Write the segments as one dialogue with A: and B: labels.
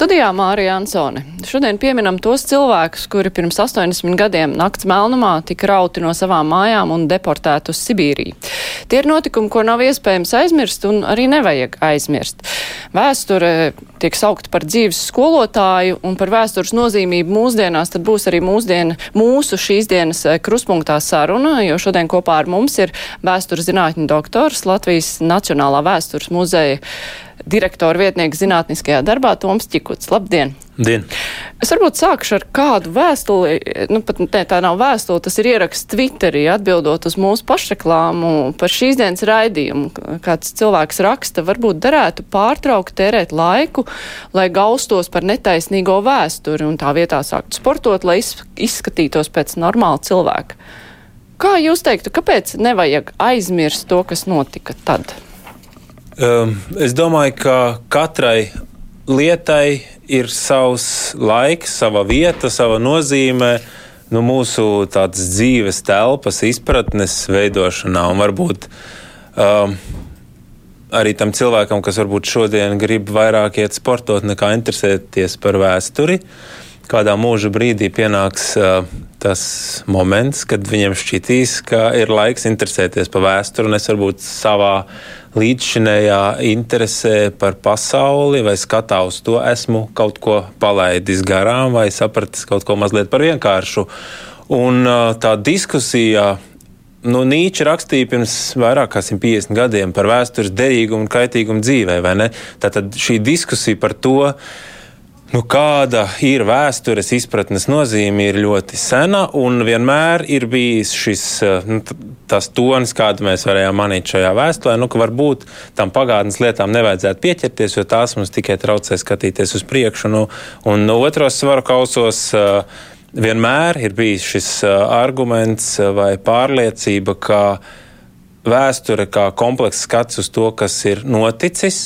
A: Studijā Mārija Ansone. Šodien pieminam tos cilvēkus, kuri pirms 80 gadiem nakts melnumā tika rauti no savām mājām un deportēti uz Sibīriju. Tie ir notikumi, ko nav iespējams aizmirst un arī nevajag aizmirst. Vēsture tiek saukta par dzīves skolotāju un par vēstures nozīmību mūsdienās, tad būs arī mūsdiena, mūsu šīs dienas eh, kruspunktā saruna, jo šodien kopā ar mums ir vēstures zinātņu doktors Latvijas Nacionālā vēstures muzeja direktora vietnieks zinātniskajā darbā Toms Čikuts. Labdien!
B: Dien.
A: Es varbūt sākšu ar kādu vēstuli, nu pat ne, tā nav vēstule, tas ir ieraksts Twitterī atbildot uz mūsu pašreklāmu par šīs dienas raidījumu. Kāds cilvēks raksta, varbūt derētu pārtraukt tērēt laiku, lai gaustos par netaisnīgo vēsturi un tā vietā sākt sportot, lai izskatītos pēc normāla cilvēka. Kā jūs teiktu, kāpēc nevajag aizmirst to, kas notika tad?
B: Um, es domāju, ka katrai lietai ir savs laiks, sava vieta, sava nozīme. Nu, mūsu dzīves telpas, izpratnes veidošanā, un varbūt um, arī tam cilvēkam, kas varbūt šodien grib vairāk iet sportot nekā interesēties par vēsturi, kādā mūža brīdī pienāks uh, tas moments, kad viņiem šķitīs, ka ir laiks interesēties par vēsturi, un es varbūt savā līdzšinējā interesē par pasauli vai skatā uz to, esmu kaut ko palaidis garām vai sapratis kaut ko mazliet par vienkāršu. Un tā diskusija. Nu, Nīčs rakstīja pirms vairāk kā 150 gadiem par vēstures derīgumu un kaitīgumu dzīvē, vai ne? Tātad šī diskusija par to, uh, Nu, kāda ir vēstures izpratnes nozīme, ir ļoti sena un vienmēr ir bijis šis eh, nu, tonis, kādu mēs varējām manīt šajā vēsturē. Nu, ka varbūt tam pagātnes lietām nevajadzētu pieķerties, jo tās mums tikai traucē skatīties uz priekšu. Nu, un no otros svaru kausos eh, vienmēr ir bijis šis eh, arguments vai pārliecība, ka vēsture kā komplekss skats uz to, kas ir noticis,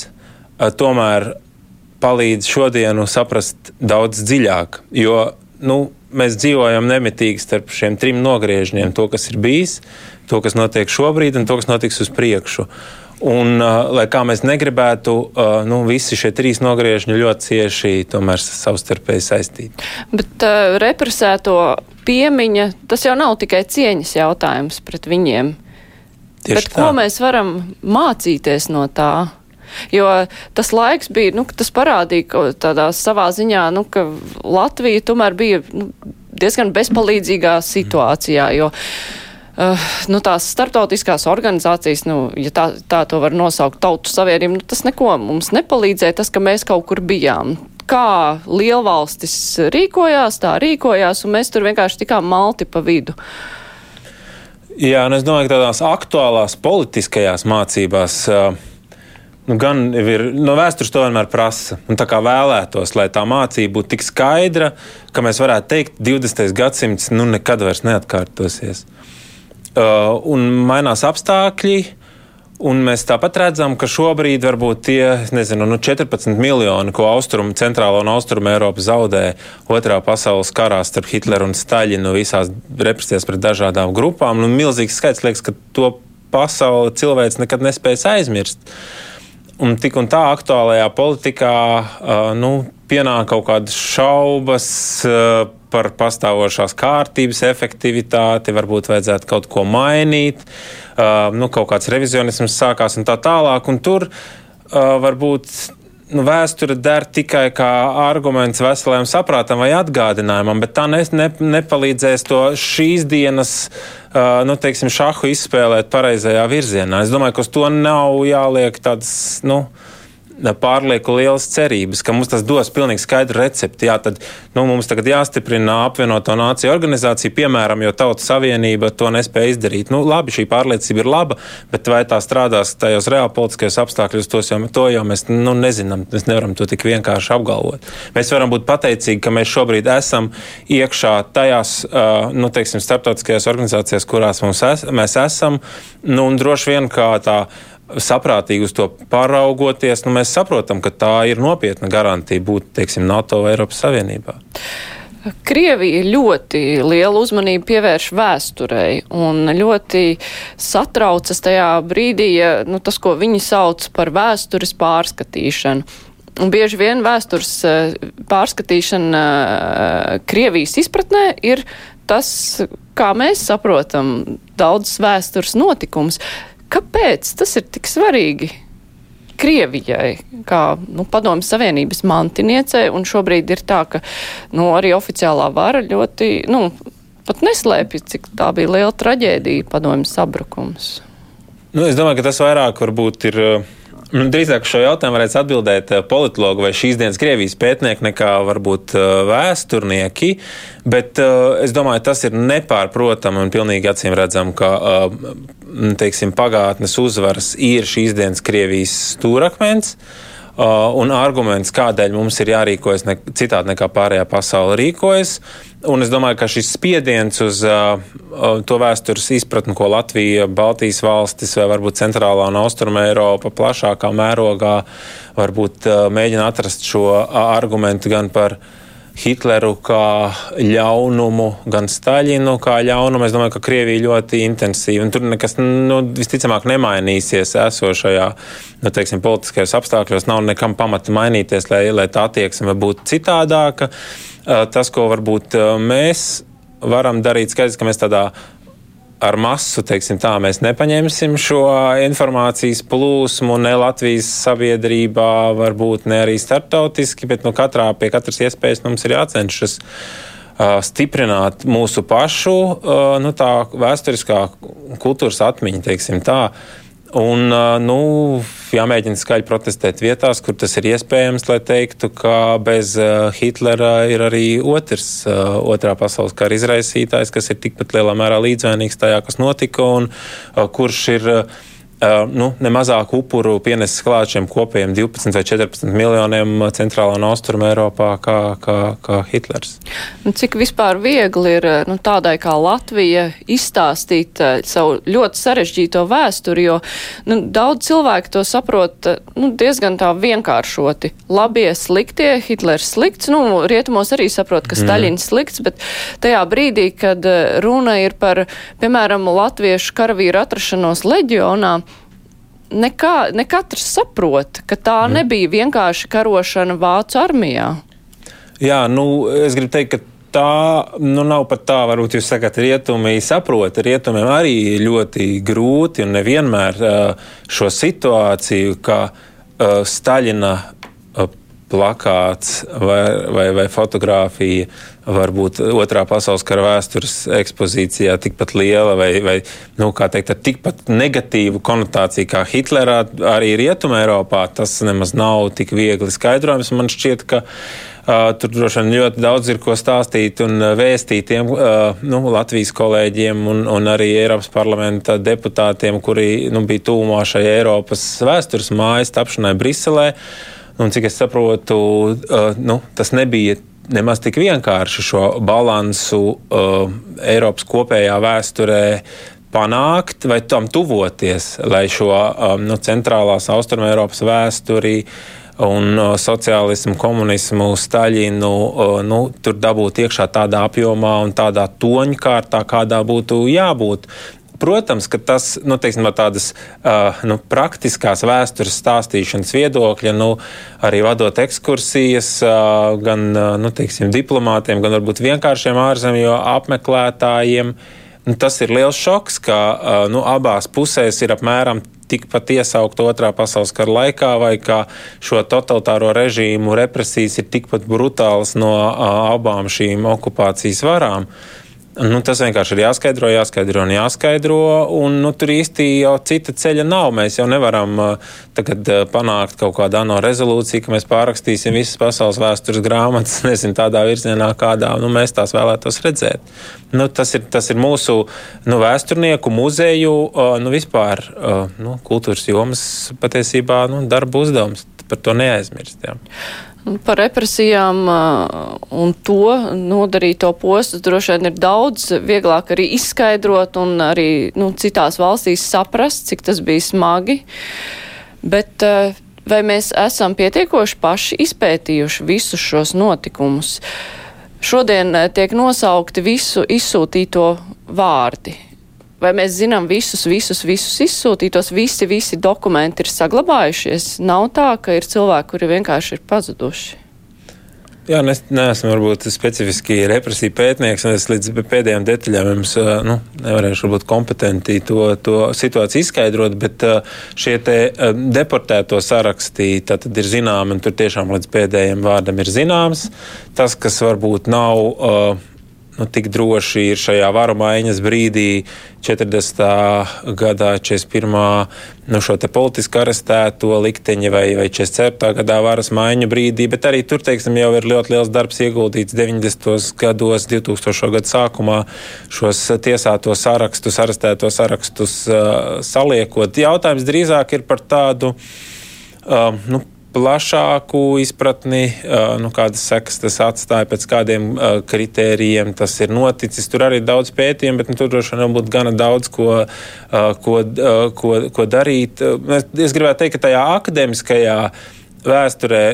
B: tomēr palīdz šodienu saprast daudz dziļāk. Jo nu, mēs dzīvojam nemitīgi starp šiem trim nogriežņiem. To, kas ir bijis, to, kas notiek šobrīd, un to, kas notiks uz priekšu. Un, uh, lai kā mēs negribētu, uh, nu, visi šie trīs nogriežņi ļoti cieši savstarpēji saistīti.
A: Bet uh, represēto piemiņa, tas jau nav tikai cieņas jautājums pret viņiem. Tieši Bet tā. ko mēs varam mācīties no tā? Jo tas laiks bija, nu, tas parādīja, ka tādā savā ziņā, nu, ka Latvija tomēr bija nu, diezgan bezpalīdzīgā situācijā, jo Uh, nu, tās starptautiskās organizācijas, nu, ja tā, tā to var nosaukt, tautu savienību, nu, tas neko mums nepalīdzēja, tas, ka mēs kaut kur bijām. Kā lielvalstis rīkojās, tā rīkojās, un mēs tur vienkārši tikām malti pa vidu.
B: Jā, un es domāju, ka tādās aktuālās politiskajās mācībās. Uh, Nu, gan ir, no vēstures to vienmēr prasa. Un tā kā vēlētos, lai tā mācība būtu tik skaidra, ka mēs varētu teikt, ka 20. gadsimts nu, nekad vairs neatkārtosies. Uh, un mainās apstākļi, un mēs tāpat redzam, ka šobrīd varbūt tie nezinu, nu 14 miljoni, ko austrumu, centrāla un austrumu Eiropa zaudēja otrā pasaules karā starp Hitleru un Staļinu visās represijās pret dažādām grupām, nu, milzīgs skaits liekas, ka to pasauli cilvēks nekad nespēs aizmirst. Uh, Un tik un tā aktuālajā politikā uh, nu, pienāk kaut kādas šaubas uh, par pastāvošās kārtības efektivitāti, varbūt vajadzētu kaut ko mainīt, uh, nu, kaut kāds revizionisms sākās un tā tālāk. Un tur varbūt vēsture der tikai kā arguments veselajam saprātam vai atgādinājumam, bet tā ne, ne, nepalīdzēs to šīs dienas uh, nu, teiksim, šahu izspēlēt pareizajā virzienā. Es domāju, ka uz to nav jāliek tādas. Nu, pārlieku lielas cerības, ka mums tas dos pilnīgi skaidru recepti. Jā, tad nu, mums tagad jāstiprina apvienoto nāciju organizācija, piemēram, jo Tautas Savienība to nespēja izdarīt. Nu, labi, šī pārliecība ir laba, bet vai tā strādās tajos reālpolitiskajos apstākļos, jau, to jau mēs nu, nezinām. Mēs nevaram to tik vienkārši apgalvot. Mēs varam būt pateicīgi, ka mēs šobrīd esam iekšā tajās nu, teiksim, starptautiskajās organizācijās, kurās es, mēs esam. Nu, droši vien kā tā saprātīgi uz to paraugoties, nu, mēs saprotam, ka tā ir nopietna garantija būt teiksim, NATO vai Eiropas Savienībā.
A: Krievija ļoti lielu uzmanību pievērš vēsturei un ļoti satraucas tajā brīdī, ja, nu, tas, ko viņi sauc par vēstures pārskatīšanu. Un bieži vien vēstures eh, pārskatīšana eh, Krievijas izpratnē ir tas, kā mēs saprotam daudzas vēstures notikums. Kāpēc tas ir tik svarīgi? Krievijai, kā nu, Padomju Savienības mantiniecei, un šobrīd ir tā, ka nu, arī oficiālā vara ļoti, nu, pat neslēpj, cik tā bija liela traģēdija, padomju sabrukums.
B: Nu, es domāju, ka tas vairāk varbūt ir. Nu, drīzāk šo jautājumu varētu atbildēt eh, politologi vai šīs dienas Krievijas pētnieki nekā varbūt eh, vēsturnieki, bet uh, es domāju, tas ir nepārprotami un pilnīgi acīm redzam, ka teiksim, pagātnes uzvaras ir šīs dienas Krievijas stūrakmens. Uh, un arguments, kādēļ mums ir jārīkojas ne, citādi nekā pārējā pasaule rīkojas. Un es domāju, ka šis spiediens uz uh, uh, to vēstures izpratni, ko Latvija, Baltijas valstis vai varbūt Centrālā un Austruma Eiropa plašākā mērogā varbūt uh, mēģina atrast šo uh, argumentu gan par uh, Hitleru kā ļaunumu, gan Staļinu kā ļaunumu. Es domāju, ka Krievija ļoti intensīvi, un tur nekas nu, visticamāk nemainīsies esošajā nu, teiksim, politiskajos apstākļos. Nav nekam pamata mainīties, lai, lai tā attieksme būtu citādāka. Tas, ko varbūt mēs varam darīt, skaidrs, ka mēs tādā ar masu, teiksim tā, mēs nepaņemsim šo informācijas plūsmu ne Latvijas sabiedrībā, varbūt ne arī starptautiski, bet nu, katrā, pie katras iespējas mums ir jācenšas uh, stiprināt mūsu pašu uh, nu, tā vēsturiskā kultūras atmiņa, teiksim tā. Un, nu, jāmēģina skaļi protestēt vietās, kur tas ir iespējams, lai teiktu, ka bez Hitlera ir arī otrs, otrā pasaules kara izraisītājs, kas ir tikpat lielā mērā līdzvainīgs tajā, kas notika, un kurš ir nu, nemazāk upuru pienesis klāt šiem kopējiem 12 vai 14 miljoniem centrālā un austruma Eiropā kā, kā, kā Hitlers.
A: Nu, cik vispār viegli ir nu, tādai kā Latvija izstāstīt savu ļoti sarežģīto vēsturi, jo nu, daudz cilvēku to saprot nu, diezgan tā vienkāršoti. Labie, sliktie, Hitlers slikts, nu, rietumos arī saprot, ka Staļins mm. slikts, bet tajā brīdī, kad runa ir par, piemēram, latviešu karavīru atrašanos leģionā, nekā, ne katrs saprot, ka tā mm. nebija vienkārši karošana Vācu armijā.
B: Jā, nu, es gribu teikt, ka tā nu, nav pat tā, varbūt jūs sakat, rietumi saprot. Rietumiem arī ļoti grūti un nevienmēr šo situāciju, ka Staļina plakāts vai, vai, vai fotografija varbūt otrā pasaules kara vēstures ekspozīcijā tikpat liela vai, vai nu, teikt, tikpat negatīvu konotāciju kā Hitlerā, arī Rietumē Eiropā, tas nemaz nav tik viegli skaidrojams. Man šķiet, ka uh, tur droši vien ļoti daudz ir ko stāstīt un vēstīt tiem uh, nu, Latvijas kolēģiem un, un arī Eiropas parlamenta deputātiem, kuri nu, bija tūmā šai Eiropas vēstures mājas tapšanai Briselē. Un, cik es saprotu, uh, nu, tas nebija nemaz tik vienkārši šo balansu uh, Eiropas kopējā vēsturē panākt vai tam tuvoties, lai šo um, nu, centrālās austrumē Eiropas vēsturi un uh, sociālismu, komunismu, Staļinu uh, nu, tur dabūt iekšā tādā apjomā un tādā toņkārtā, kādā būtu jābūt. Protams, ka tas nu, teiksim, no tādas uh, nu, praktiskās vēstures stāstīšanas viedokļa, nu, arī vadot ekskursijas, uh, gan uh, nu, teiksim, diplomātiem, gan varbūt vienkāršiem ārzemju apmeklētājiem, nu, tas ir liels šoks, ka uh, nu, abās pusēs ir apmēram tikpat iesaukt otrā pasaules kara laikā, vai ka šo totalitāro režīmu represijas ir tikpat brutālas no uh, abām šīm okupācijas varām. Uh, Nu, tas vienkārši ir jāskaidro, jāskaidro un jāskaidro. Un, nu, tur īsti jau cita ceļa nav. Mēs jau nevaram uh, tagad uh, panākt kaut kādu ANO rezolūciju, ka mēs pārrakstīsim visas pasaules vēstures grāmatas, nezinu, tādā virzienā, kādā nu, mēs tās vēlētos redzēt. Nu, tas, ir, tas ir mūsu nu, vēsturnieku muzeju, uh, nu, vispār nu, kultūras jomas patiesībā nu, darba uzdevums. Par to neaizmirst. Jā.
A: Par represijām un to nodarīto postus droši vien ir daudz vieglāk arī izskaidrot un arī nu, citās valstīs saprast, cik tas bija smagi. Bet vai mēs esam pietiekoši paši izpētījuši visus šos notikumus? šodien tiek nosaukti visu izsūtīto vārdi. Vai mēs zinām visus, visus, visus izsūtītos, visi, visi dokumenti ir saglabājušies? Nav tā, ka ir cilvēki, kuri vienkārši ir pazuduši.
B: Jā, es neesmu varbūt specifiski represija pētnieks, un es līdz pēdējām detaļām jums nu, nevarēšu būt kompetenti to, to situāciju izskaidrot, bet šie te deportēto sarakstī tad ir zināmi, un tur tiešām līdz pēdējiem vārdam ir zināms. Tas, kas varbūt nav. Uh, nu, tik droši ir šajā varu maiņas brīdī, 40. gadā, 41. Nu, šo politiski arestēto likteņa vai, vai 44. gadā varas maiņu brīdī, bet arī tur, teiksim, jau ir ļoti liels darbs ieguldīts 90. gados, 2000. gadu sākumā šos tiesāto sarakstus, arestēto sarakstus uh, saliekot. Jautājums drīzāk ir par tādu. Uh, nu, plašāku izpratni, nu, kādas sekas tas atstāja, pēc kādiem kritērijiem tas ir noticis. Tur arī ir daudz pētījumu, bet nu, tur droši vien būtu gana daudz ko, ko, ko, ko darīt. Es gribētu teikt, ka tajā akadēmiskajā vēsturē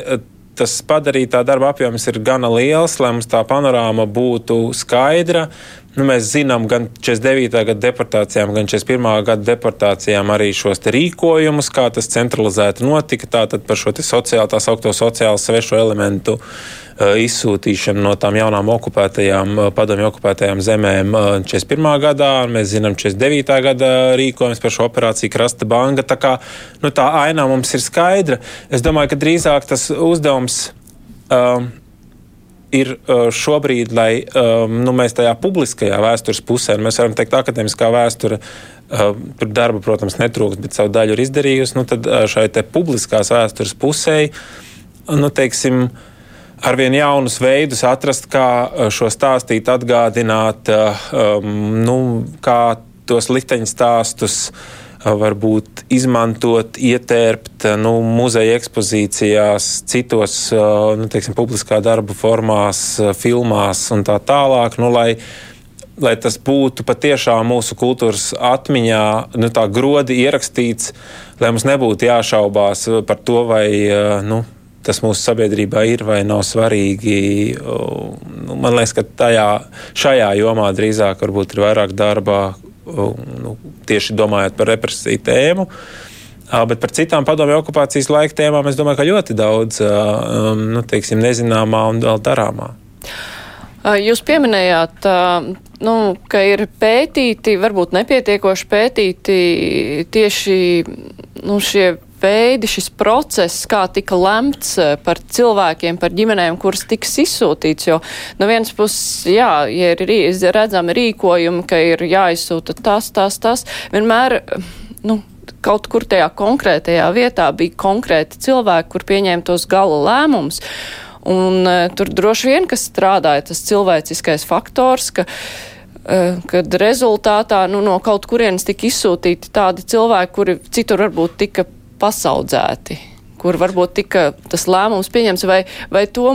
B: tas padarītā darba apjoms ir gana liels, lai mums tā panorāma būtu skaidra. Nu, mēs zinām gan 49. gada deportācijām, gan 41. gada deportācijām arī šos rīkojumus, kā tas centralizēti notika. Tātad par šo sociālo, tā saucamo sociālo svešu elementu uh, izsūtīšanu no tām jaunām okupētajām, uh, padomju okupētajām zemēm uh, 41. gadā. Mēs zinām 49. gada rīkojums par šo operāciju Krasta banka. Tā kā nu, tā aina mums ir skaidra. Es domāju, ka drīzāk tas uzdevums. Uh, ir uh, šobrīd, lai um, nu, mēs tajā publiskajā vēstures pusē, mēs varam teikt, akadēmiskā vēsture, uh, tur darba, protams, netrūks, bet savu daļu ir izdarījusi, nu, tad uh, šai publiskās vēstures pusē, nu, teiksim, arvien jaunus veidus atrast, kā šo stāstīt, atgādināt, um, nu, kā tos likteņu stāstus varbūt izmantot, ietērpt nu, muzeja ekspozīcijās, citos nu, teiksim, publiskā darba formās, filmās un tā tālāk. Nu, lai, lai tas būtu patiešām mūsu kultūras atmiņā, nu, tā grodi ierakstīts, lai mums nebūtu jāšaubās par to, vai nu, tas mūsu sabiedrībā ir vai nav svarīgi. Nu, man liekas, ka tajā, šajā jomā drīzāk ir vairāk darba, nu, tieši domājot par represiju tēmu. Bet par citām padomju okupācijas laika tēmām es domāju, ka ļoti daudz um, nu, teiksim, nezināmā un vēl darāmā.
A: Jūs pieminējāt, nu, ka ir pētīti, varbūt nepietiekoši pētīti tieši nu, šie veidi, šis process, kā tika lemts eh, par cilvēkiem, par ģimenēm, kuras tiks izsūtīts. Jo no vienas puses, jā, ja ir redzami rīkojumi, ka ir jāizsūta tas, tas, tas, vienmēr, nu, kaut kur tajā konkrētajā vietā bija konkrēti cilvēki, kur pieņēma tos gala lēmumus. Un uh, tur droši vien, kas strādāja, tas cilvēciskais faktors, ka uh, kad rezultātā nu, no kaut kurienes tika izsūtīti tādi cilvēki, kuri citur varbūt tika pasaudzēti, kur varbūt tika tas lēmums pieņems, vai, vai to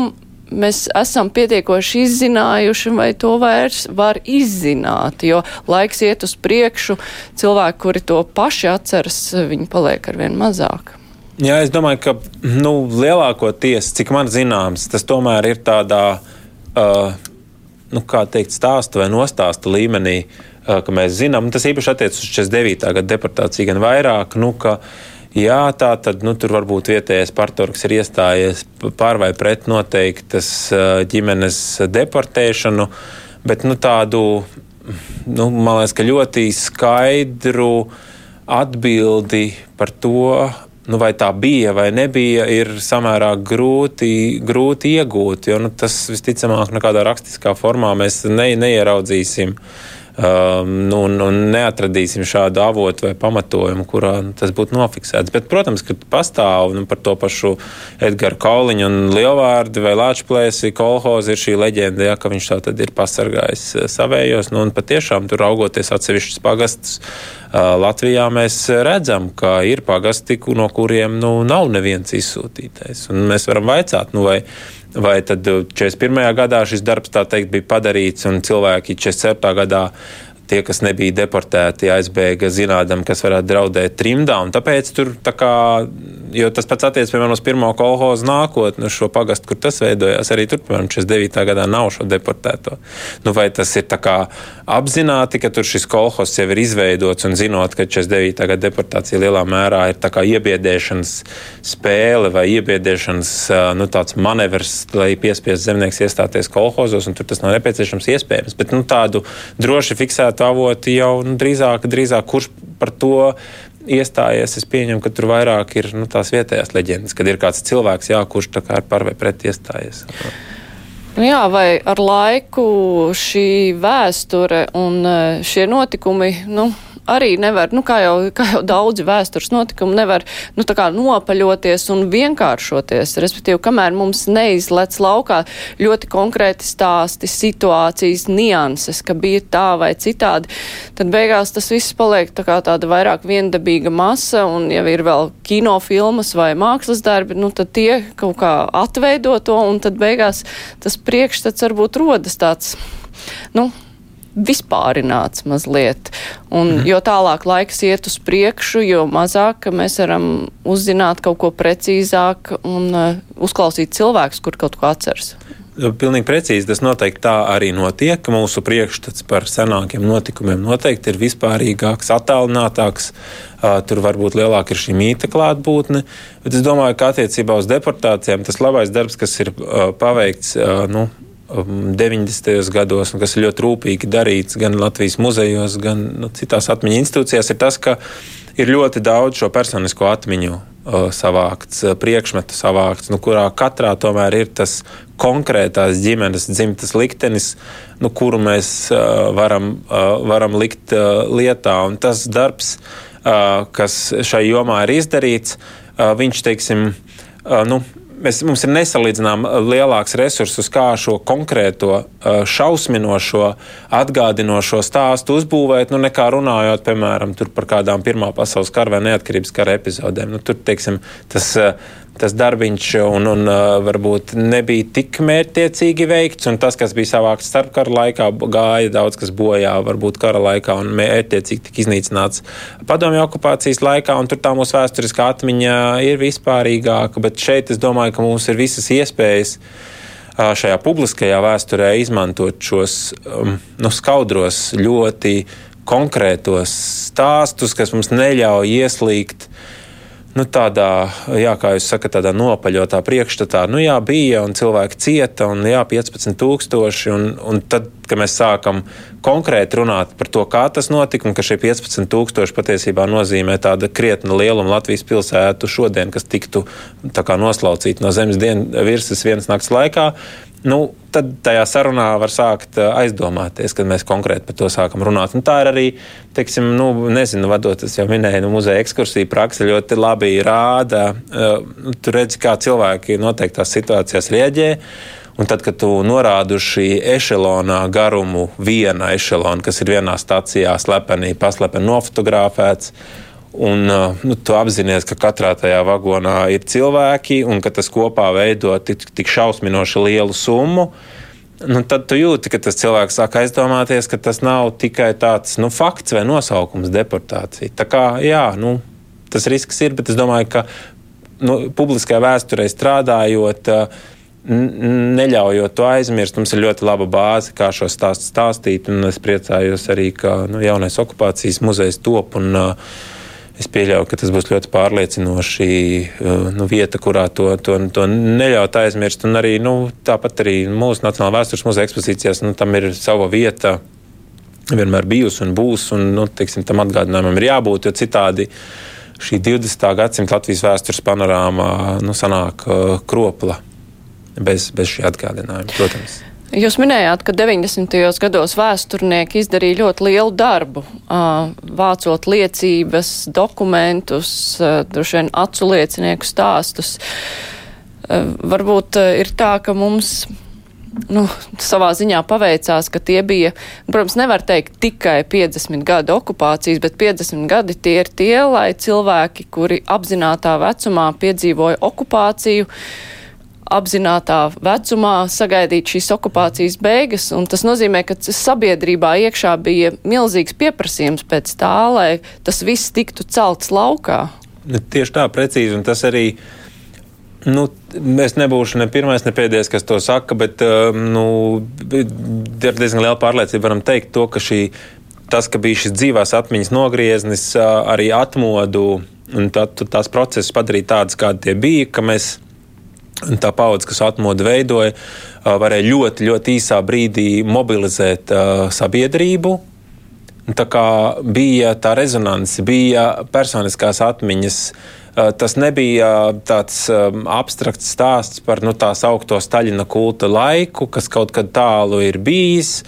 A: mēs esam pietiekoši izzinājuši, vai to vairs var izzināt, jo laiks iet uz priekšu, cilvēki, kuri to paši atceras, viņi paliek ar vien mazāk.
B: Jā, es domāju, ka nu, lielākoties, cik man zināms, tas tomēr ir tādā, uh, nu, kā teikt, stāstu vai nostāstu līmenī, uh, ka mēs zinām, tas īpaši attiecas uz 49. gada deportāciju, gan vairāk, nu, ka uh, Jā, tā tad nu, tur varbūt vietējais partorgs ir iestājies pār vai pret noteiktas ģimenes deportēšanu, bet nu, tādu, nu, man liekas, ka ļoti skaidru atbildi par to, nu, vai tā bija vai nebija, ir samērā grūti, grūti iegūt. Jo nu, tas visticamāk, nekādā rakstiskā formā mēs ne, neieraudzīsim. Uh, nu, un, un neatradīsim šādu avotu vai pamatojumu, kurā tas būtu nofiksēts. Bet, protams, ka pastāv nu, par to pašu Edgars Kauliņu un Lielvārdu vai Lāčplēsi kolhozi ir šī leģenda, ja, ka viņš tā tad ir pasargājis uh, savējos. Nu, un patiešām tur augoties atsevišķus pagastus. Uh, Latvijā mēs redzam, ka ir pagasti, no kuriem nu, nav neviens izsūtītais. Un mēs varam vaicāt, nu, vai vai tad 41. gadā šis darbs teikt, bija padarīts un cilvēki 47. gadā tie, kas nebija deportēti, aizbēga zinādam, kas varētu draudēt trimdā. Tāpēc tur, tā kā, jo tas pats attiecas, piemēram, uz pirmo kolhozu nākotni, uz šo pagastu, kur tas veidojās, arī tur, piemēram, 49. gadā nav šo deportēto. Nu, vai tas ir tā kā apzināti, ka tur šis kolhozs jau ir izveidots un zinot, ka 49. gada deportācija lielā mērā ir tā kā iebiedēšanas spēle vai iebiedēšanas nu, tāds manevrs, lai piespiestu zemnieks iestāties kolhozos, un tur tas nav nepieciešams iespējams. Bet nu, tādu droši fiksētu avotu jau nu, drīzāk, drīzāk kurš par to iestājies, es pieņemu, ka tur vairāk ir nu, tās vietējās leģendas, kad ir kāds cilvēks, jā, kurš ir par vai pret iestājies.
A: Nu jā, vai ar laiku šī vēsture un šie notikumi, nu, arī nevar, nu, kā jau, kā jau daudzi vēstures notikumi, nevar, nu, nopaļoties un vienkāršoties. Respektīvi, kamēr mums neizlec laukā ļoti konkrēti stāsti, situācijas, nianses, ka bija tā vai citādi, tad beigās tas viss paliek tā kā tāda vairāk viendabīga masa, un ja ir vēl kinofilmas vai mākslas darbi, nu, tad tie kaut kā atveido to, un tad beigās tas priekšstats varbūt rodas tāds, nu, vispārināts mazliet. Un, mm. Jo tālāk laiks iet uz priekšu, jo mazāk mēs varam uzzināt kaut ko precīzāk un uh, uzklausīt cilvēkus, kur kaut ko atceras.
B: Pilnīgi precīzi tas noteikti tā arī notiek. Mūsu priekšstats par senākiem notikumiem noteikti ir vispārīgāks, attālinātāks. Tur varbūt lielāka ir šī mīta klātbūtne. Bet es domāju, ka attiecībā uz deportācijām tas labais darbs, kas ir paveikts nu, 90. Um, gados, un kas ir ļoti rūpīgi darīts gan Latvijas muzejos, gan nu, citās atmiņu institūcijās, ir tas, ka ir ļoti daudz šo personisko atmiņu uh, savākts, uh, priekšmetu savākts, nu, kurā katrā tomēr ir tas konkrētās ģimenes dzimtas liktenis, nu, kuru mēs uh, varam, uh, varam likt uh, lietā. Un tas darbs, uh, kas šai jomā ir izdarīts, viņš, teiksim, nu, mēs, mums ir nesalīdzināms lielāks resursus, kā šo konkrēto šausminošo, atgādinošo stāstu uzbūvēt, nu, nekā runājot, piemēram, par kādām Pirmā pasaules kara vai neatkarības kara epizodēm. Nu, tur, teiksim, tas tas darbiņš un, un varbūt nebija tik mērķtiecīgi veikts. Tas, kas bija savākts starpkara laikā, gāja daudz kas bojā, varbūt kara laikā un mērķtiecīgi tika iznīcināts padomju okupācijas laikā. Tur tā mūsu vēsturiskā atmiņa ir vispārīgāka, bet šeit es domāju, ka mums ir visas iespējas šajā publiskajā vēsturē izmantot šos um, nu, skaudros, ļoti konkrētos stāstus, kas mums neļauj ieslīgt nu, tādā, jā, kā jūs sakat, tādā nopaļotā priekšstatā, nu, jā, bija un cilvēki cieta, un jā, 15,000. Un, un tad, kad mēs sākam konkrēti runāt par to, kā tas notika, un ka šie 15,000 patiesībā nozīmē tādu krietnu lielumu Latvijas pilsētu šodien, kas tiktu noslaucīta no zemes virsmas vienas nakts laikā, nu, tad tajā sarunā var sākt eh, aizdomāties, kad mēs konkrēti par to sākam runāt. Un tā ir arī, teiksim, nu, nezinu, vadot, es jau minēju, nu, muzeja ekskursija praksa ļoti labi rāda. Uh, tu redzi, kā cilvēki noteiktās situācijās rieģē. Un tad, kad tu norādi šī ešelonā garumu, viena ešelona, kas ir vienā stācijā slepenī, paslepeni nofotografēts, Un, uh, nu, tu apzinājies, ka katrā tajā vagonā ir cilvēki un ka tas kopā veido tik, tik šausminoši lielu summu. Nu, tad tu jūti, ka tas cilvēks sāk aizdomāties, ka tas nav tikai tāds nu, fakts vai nosaukums deportācija. Tā kā jā, nu, tas risks ir, bet es domāju, ka nu, publiskajā vēsturē strādājot, uh, neļaujot to aizmirst. Mums ir ļoti laba bāze, kā šo stāstu stāstīt. Es priecājos arī, ka nu, jaunais okupācijas muzejs top. Un, uh, Es pieļauju, ka tas būs ļoti pārliecinoši uh, nu, vieta, kurā to, to, to neļaut aizmirst. Un arī, nu, tāpat arī mūsu Nacionālā vēstures muzeja ekspozīcijās nu, tam ir sava vieta. Vienmēr bijusi un būs, un nu, teiksim, tam atgādinājumam ir jābūt, jo citādi šī 20. gadsimta Latvijas vēstures panorāmā nu, sanāk uh, kropla bez, bez šī atgādinājuma, protams.
A: Jūs minējāt, ka 90. gados vēsturnieki izdarīja ļoti lielu darbu, vācot liecības, dokumentus, droši vien acu liecinieku stāstus. Varbūt ir tā, ka mums nu, savā ziņā paveicās, ka tie bija, protams, nevar teikt tikai 50 gadu okupācijas, bet 50 gadi tie ir tie, lai cilvēki, kuri apzinātā vecumā piedzīvoja okupāciju, apzinātā vecumā sagaidīt šīs okupācijas beigas, un tas nozīmē, ka sabiedrībā iekšā bija milzīgs pieprasījums pēc tā, lai tas viss tiktu celts laukā.
B: Tieši tā, precīzi, un tas arī. Nu, es nebūšu ne pirmais, ne pēdējais, kas to saka, bet um, nu, ir diezgan liela pārliecība. Varam teikt, to, ka šī, tas, ka bija šis dzīvās atmiņas nogrieznis, arī atmodu un tā, tās procesus padarīja tādus, kādi tie bija, ka mēs tā paudze, kas atmodu veidoja, varēja ļoti, ļoti īsā brīdī mobilizēt sabiedrību. Tā kā bija tā rezonance, bija personiskās atmiņas. Tas nebija tāds abstrakts stāsts par nu, tā saucamo Staļina kulta laiku, kas kaut kad tālu ir bijis.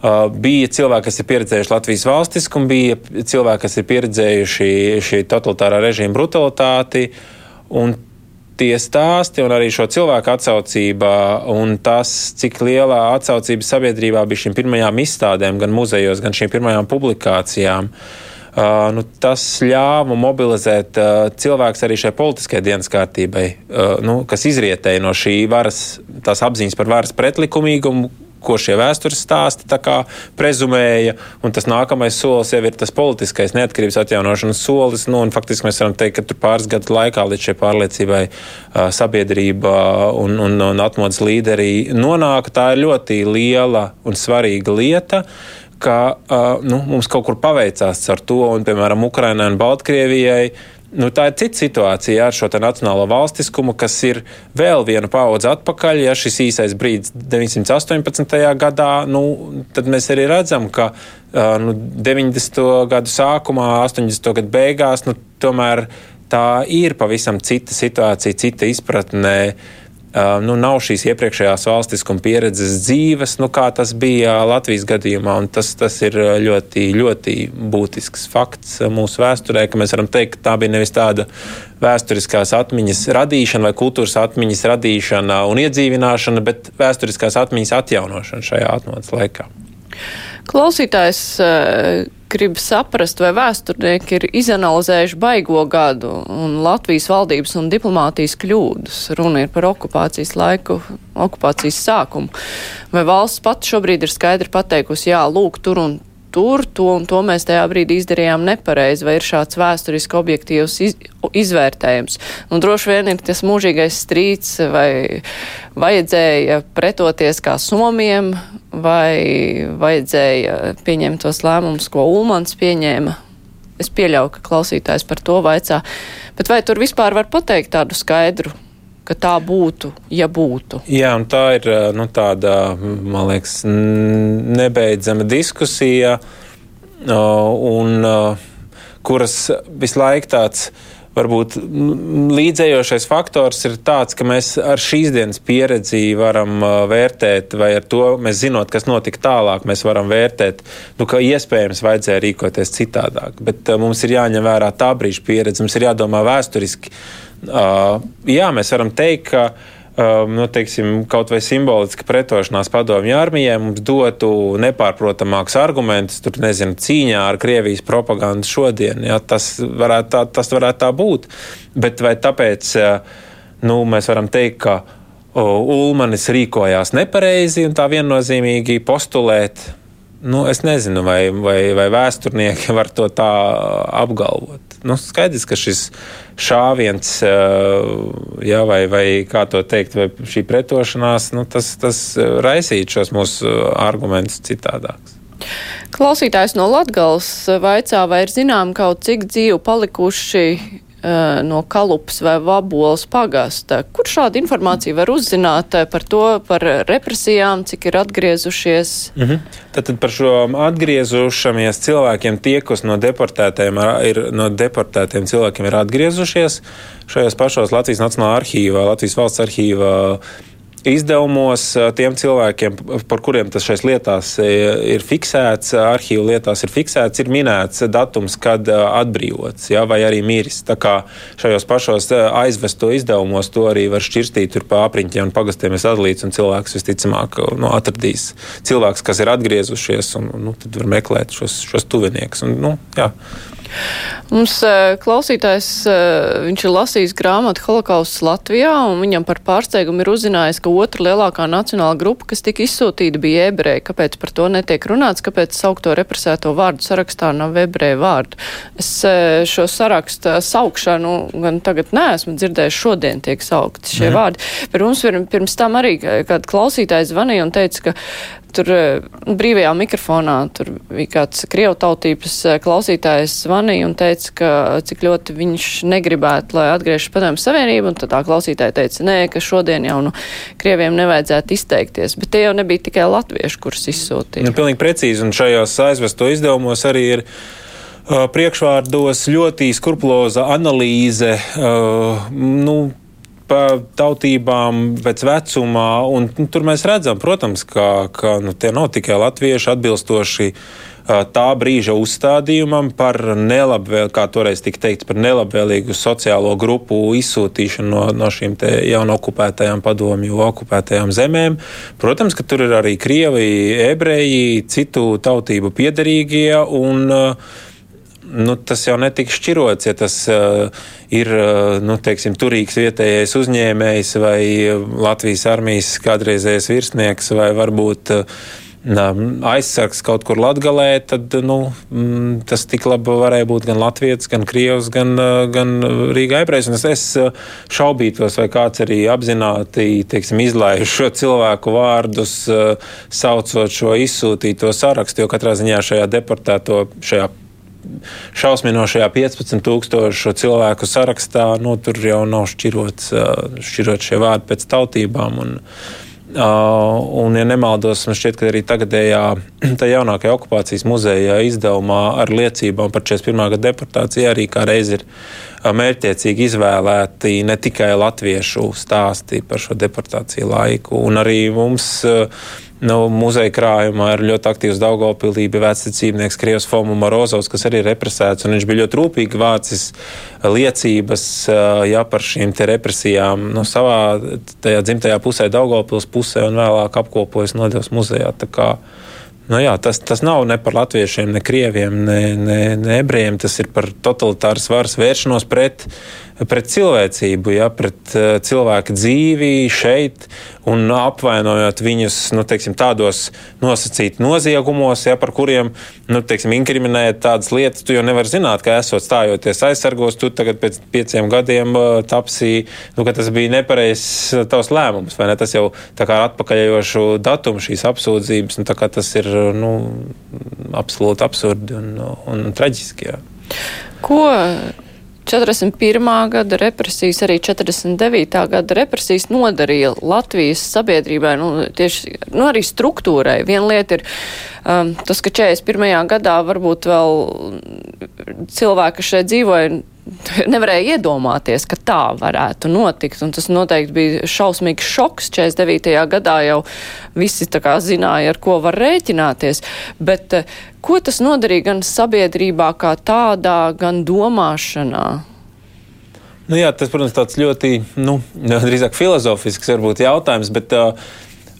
B: Bija cilvēki, kas ir pieredzējuši Latvijas valstiskumu, bija cilvēki, kas ir pieredzējuši šī totalitārā režīma brutalitāti. Un tie stāsti un arī šo cilvēku atsaucība un tas, cik lielā atsaucība sabiedrībā bija šīm pirmajām izstādēm, gan muzejos, gan šīm pirmajām publikācijām. Uh, nu, tas ļāva mobilizēt uh, cilvēkus arī šai politiskajai dienas kārtībai, uh, nu, kas izrietēja no šī varas, tās apziņas par varas pretlikumīgumu, ko šie vēstures stāsti prezumēja. Un tas nākamais solis jau ir tas politiskais neatkarības atjaunošanas solis. Nu, faktiski mēs varam teikt, ka pāris gadu laikā līdz šai pārliecībai sabiedrība un, un, un atmodas līderi nonāk. Tā ir ļoti liela un svarīga lieta ka nu, mums kaut kur paveicās ar to, un, piemēram, Ukrainai un Baltkrievijai Nu, tā ir cita situācija ar šo nacionālo valstiskumu, kas ir vēl viena paudze atpakaļ. Ja šis īsais brīdis 918. gadā, nu, tad mēs arī redzam, ka nu, 90. gadu sākumā, 80. gadu beigās, nu, tomēr tā ir pavisam cita situācija, cita izpratne nu, nav šīs iepriekšējās valstiskuma pieredzes dzīves, nu, kā tas bija Latvijas gadījumā. Tas, tas ir ļoti, ļoti būtisks fakts mūsu vēsturē, ka mēs varam teikt, ka tā bija nevis tāda vēsturiskās atmiņas radīšana vai kultūras atmiņas radīšana un iedzīvināšana, bet vēsturiskās atmiņas atjaunošana šajā atmodas laikā.
A: Klausītājs grib saprast, vai vēsturnieki ir izanalizējuši baigo gadu un Latvijas valdības un diplomātijas kļūdas. Runa ir par okupācijas laiku, okupācijas sākumu. Vai valsts pati šobrīd ir skaidri pateikusi, jā, lūk, tur un tur to un to mēs tajā brīdī izdarījām nepareizi, vai ir šāds vēsturiski objektīvs iz, izvērtējums. Un droši vien ir tas mūžīgais strīds, vai vajadzēja pretoties kā somiem, vai vajadzēja pieņemt tos lēmumus, ko Ulmans pieņēma. Es pieļauju, ka klausītājs par to vaicā. Bet vai tur vispār var pateikt tādu skaidru ka tā būtu, ja būtu.
B: Jā, un tā ir nu, tāda, man liekas, nebeidzama diskusija, un kuras visu laiku tāds varbūt līdzējošais faktors ir tāds, ka mēs ar šīs dienas pieredzi varam vērtēt, vai ar to mēs zinot, kas notika tālāk, mēs varam vērtēt, nu, ka iespējams vajadzēja rīkoties citādāk. Bet mums ir jāņem vērā tā brīža pieredze, mums ir jādomā vēsturiski Uh, jā, mēs varam teikt, ka uh, nu, teiksim, kaut vai simboliski pretošanās padomju armijai mums dotu nepārprotamākus argumentus, tur nezinu, cīņā ar Krievijas propagandu šodien. Jā, tas, varētu tā, tas varētu tā būt. Bet vai tāpēc uh, nu, mēs varam teikt, ka Ulmanis rīkojās nepareizi un tā viennozīmīgi postulēt? Nu, es nezinu, vai, vai, vai vēsturnieki var to tā apgalvot nu, skaidrs, ka šis šāviens, jā, vai, vai kā to teikt, vai šī pretošanās, nu, tas, tas raisītu šos mūsu argumentus citādākus.
A: Klausītājs no Latgales vaicā, vai ir zinām kaut cik dzīvu palikuši Eh, no Kalupas vai Vabolas pagasta. Kur šādu informāciju var uzzināt eh, par to, par represijām, cik ir atgriezušies?
B: -hmm. tad, tad par šo atgriezušamies cilvēkiem, tie, kas no deportētiem ir, no deportētiem cilvēkiem ir atgriezušies šajos pašos Latvijas Nacionālā arhīvā, Latvijas valsts arhīvā izdevumos tiem cilvēkiem, par kuriem tas šais lietās ir fiksēts, arhīvu lietās ir fiksēts, ir minēts datums, kad atbrīvots, ja, vai arī miris. Tā kā šajos pašos aizvesto izdevumos to arī var šķirstīt pa apriņķiem un pagastiem ir sadalīts, un cilvēks visticamāk nu, atradīs cilvēks, kas ir atgriezušies, un nu, tad var meklēt šos, šos tuviniekus. Un, nu, jā.
A: Mums uh, klausītājs, uh, viņš ir lasījis grāmatu Holokausts Latvijā, un viņam par pārsteigumu ir uzzinājis, ka otra lielākā nacionāla grupa, kas tika izsūtīta, bija ebreji. Kāpēc par to netiek runāts, kāpēc saukto represēto vārdu sarakstā nav ebreju vārdu? Es uh, šo sarakstu saukšanu gan tagad neesmu dzirdējis, šodien tiek saukti šie mm. vārdi. Mums pirms tam arī kāda klausītājs zvanīja un teica, ka Tur eh, brīvajā mikrofonā tur bija kāds krievu tautības eh, klausītājs zvanīja un teica, ka cik ļoti viņš negribētu, lai atgriežas padomju savienību, un tad tā klausītāja teica, nē, ka šodien jau nu krieviem nevajadzētu izteikties, bet tie jau nebija tikai latvieši, kurus izsūtīja.
B: Nu, pilnīgi precīzi, un šajos aizvesto izdevumos arī ir priekšvārdos ļoti skrupuloza analīze. Nu, pa tautībām, pēc vecumā. Un, nu, tur mēs redzam, protams, ka, ka nu, tie nav tikai latvieši atbilstoši tā brīža uzstādījumam par nelabvēlīgu, kā toreiz tika teikts, par nelabvēlīgu sociālo grupu izsūtīšanu no, no šīm jaunu okupētajām padomju okupētajām zemēm. Protams, ka tur ir arī krievi, ebreji, citu tautību piedarīgie. Un, uh, nu, tas jau netiks šķirots, ja tas uh, ir uh, nu, teiksim, turīgs vietējais uzņēmējs vai Latvijas armijas kādreizējais virsnieks vai varbūt uh, aizsargs kaut kur latgalē, tad nu, mm, tas tik labi varēja būt gan Latvijas, gan Krievs, gan, gan Rīga ebrejs. Es, es šaubītos, vai kāds arī apzināti teiksim, izlaiž šo cilvēku vārdus, saucot šo izsūtīto sarakstu, jo katrā ziņā šajā deportēto, šajā šausminošajā 15,000 cilvēku sarakstā, nu, tur jau nav šķirots, šķirot šie vārdi pēc tautībām. Un, un, ja nemaldos, man šķiet, ka arī tagadējā, tā jaunākajā okupācijas muzeja izdevumā ar liecībām par 41. gada deportāciju arī kā reiz ir mērķiecīgi izvēlēti ne tikai latviešu stāsti par šo deportāciju laiku, un arī mums Nu, muzeja krājumā ir ļoti aktīvs Daugopilī, bija vecticībnieks Krievs Fomu Morozovs, kas arī ir represēts, un viņš bija ļoti rūpīgi vācis liecības jā, par šīm te represijām nu, savā tajā dzimtajā pusē, Daugopils pusē, un vēlāk apkopojas nodevis muzejā. Nu jā, tas, tas nav ne par latviešiem, ne krieviem, ne, ne, ne ebrejiem. Tas ir par totalitāras varas vēršanos pret pret cilvēcību, ja, pret uh, cilvēka dzīvi šeit un apvainojot viņus nu, teiksim, tādos nosacītos noziegumos, ja, par kuriem nu, teiksim, inkriminējot tādas lietas. Tu jau nevari zināt, ka esot stājoties aizsargos, tu tagad pēc pieciem gadiem uh, tapsi, nu, ka tas bija nepareizs tavs lēmums. Ne? Tas jau tā kā atpakaļējošu datumu šīs apsūdzības, nu, tas ir nu, absolūti absurdi un, un traģiski. Jā.
A: Ko 41. gada represijas, arī 49. gada represijas nodarīja Latvijas sabiedrībai, nu, tieši, nu, arī struktūrai. Viena lieta ir um, tas, ka 41. gadā varbūt vēl cilvēki, kas šeit dzīvoja, nevarēja iedomāties, ka tā varētu notikt. Un tas noteikti bija šausmīgs šoks. 49. gadā jau visi zināja, ar ko var rēķināties. Bet eh, ko tas nodarīja gan sabiedrībā kā tādā, gan domāšanā?
B: Nu jā, tas, protams, tāds ļoti, nu, drīzāk filozofisks varbūt jautājums, bet uh,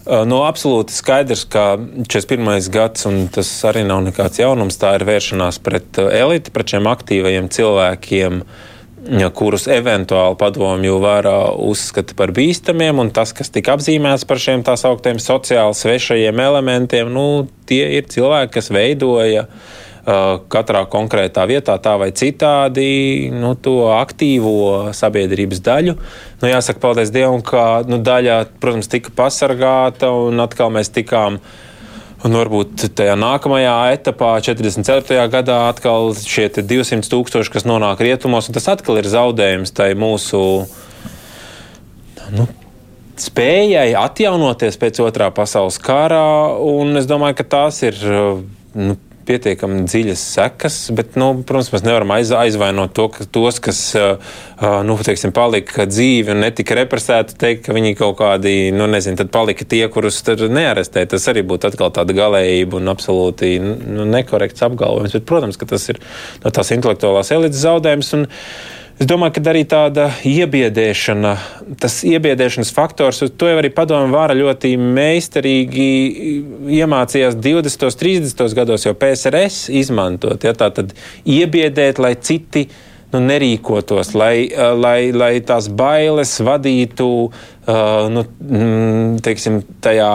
B: No absolūti skaidrs, ka 41. gads, un tas arī nav nekāds jaunums, tā ir vēršanās pret eliti, pret šiem aktīvajiem cilvēkiem, kurus eventuāli padomju vara uzskata par bīstamiem, un tas, kas tika apzīmēts par šiem tā sauktiem sociāli svešajiem elementiem, nu, tie ir cilvēki, kas veidoja uh, katrā konkrētā vietā, tā vai citādi, nu, to aktīvo sabiedrības daļu. Nu, jāsaka, paldies Dievam, ka nu, daļa, protams, tika pasargāta, un atkal mēs tikām. Un varbūt tajā nākamajā etapā, 44. gadā, atkal šie 200 tūkstoši, kas nonāk rietumos, un tas atkal ir zaudējums tai mūsu nu, spējai atjaunoties pēc otrā pasaules kara. Es domāju, ka tās ir nu, pietiekami dziļas sekas, bet, nu, protams, mēs nevaram aiz, aizvainot to, ka tos, kas nu, teiksim, palika dzīvi un netika represēti, teikt, ka viņi kaut kādi, nu, nezinu, tad palika tie, kurus nearestē. Tas arī būtu atkal tāda galējība un absolūti nu, nekorekts apgalvojums. Bet, protams, ka tas ir no tās intelektuālās elites zaudējums. Un, Es domāju, ka arī tāda iebiedēšana, tas iebiedēšanas faktors, to jau arī padomu vāra ļoti meistarīgi iemācījās 20. un 30. gados jau PSRS izmantot. Ja, tā tad iebiedēt, lai citi nu, nerīkotos, lai, lai, lai tās bailes vadītu nu, mm, teiksim, tajā,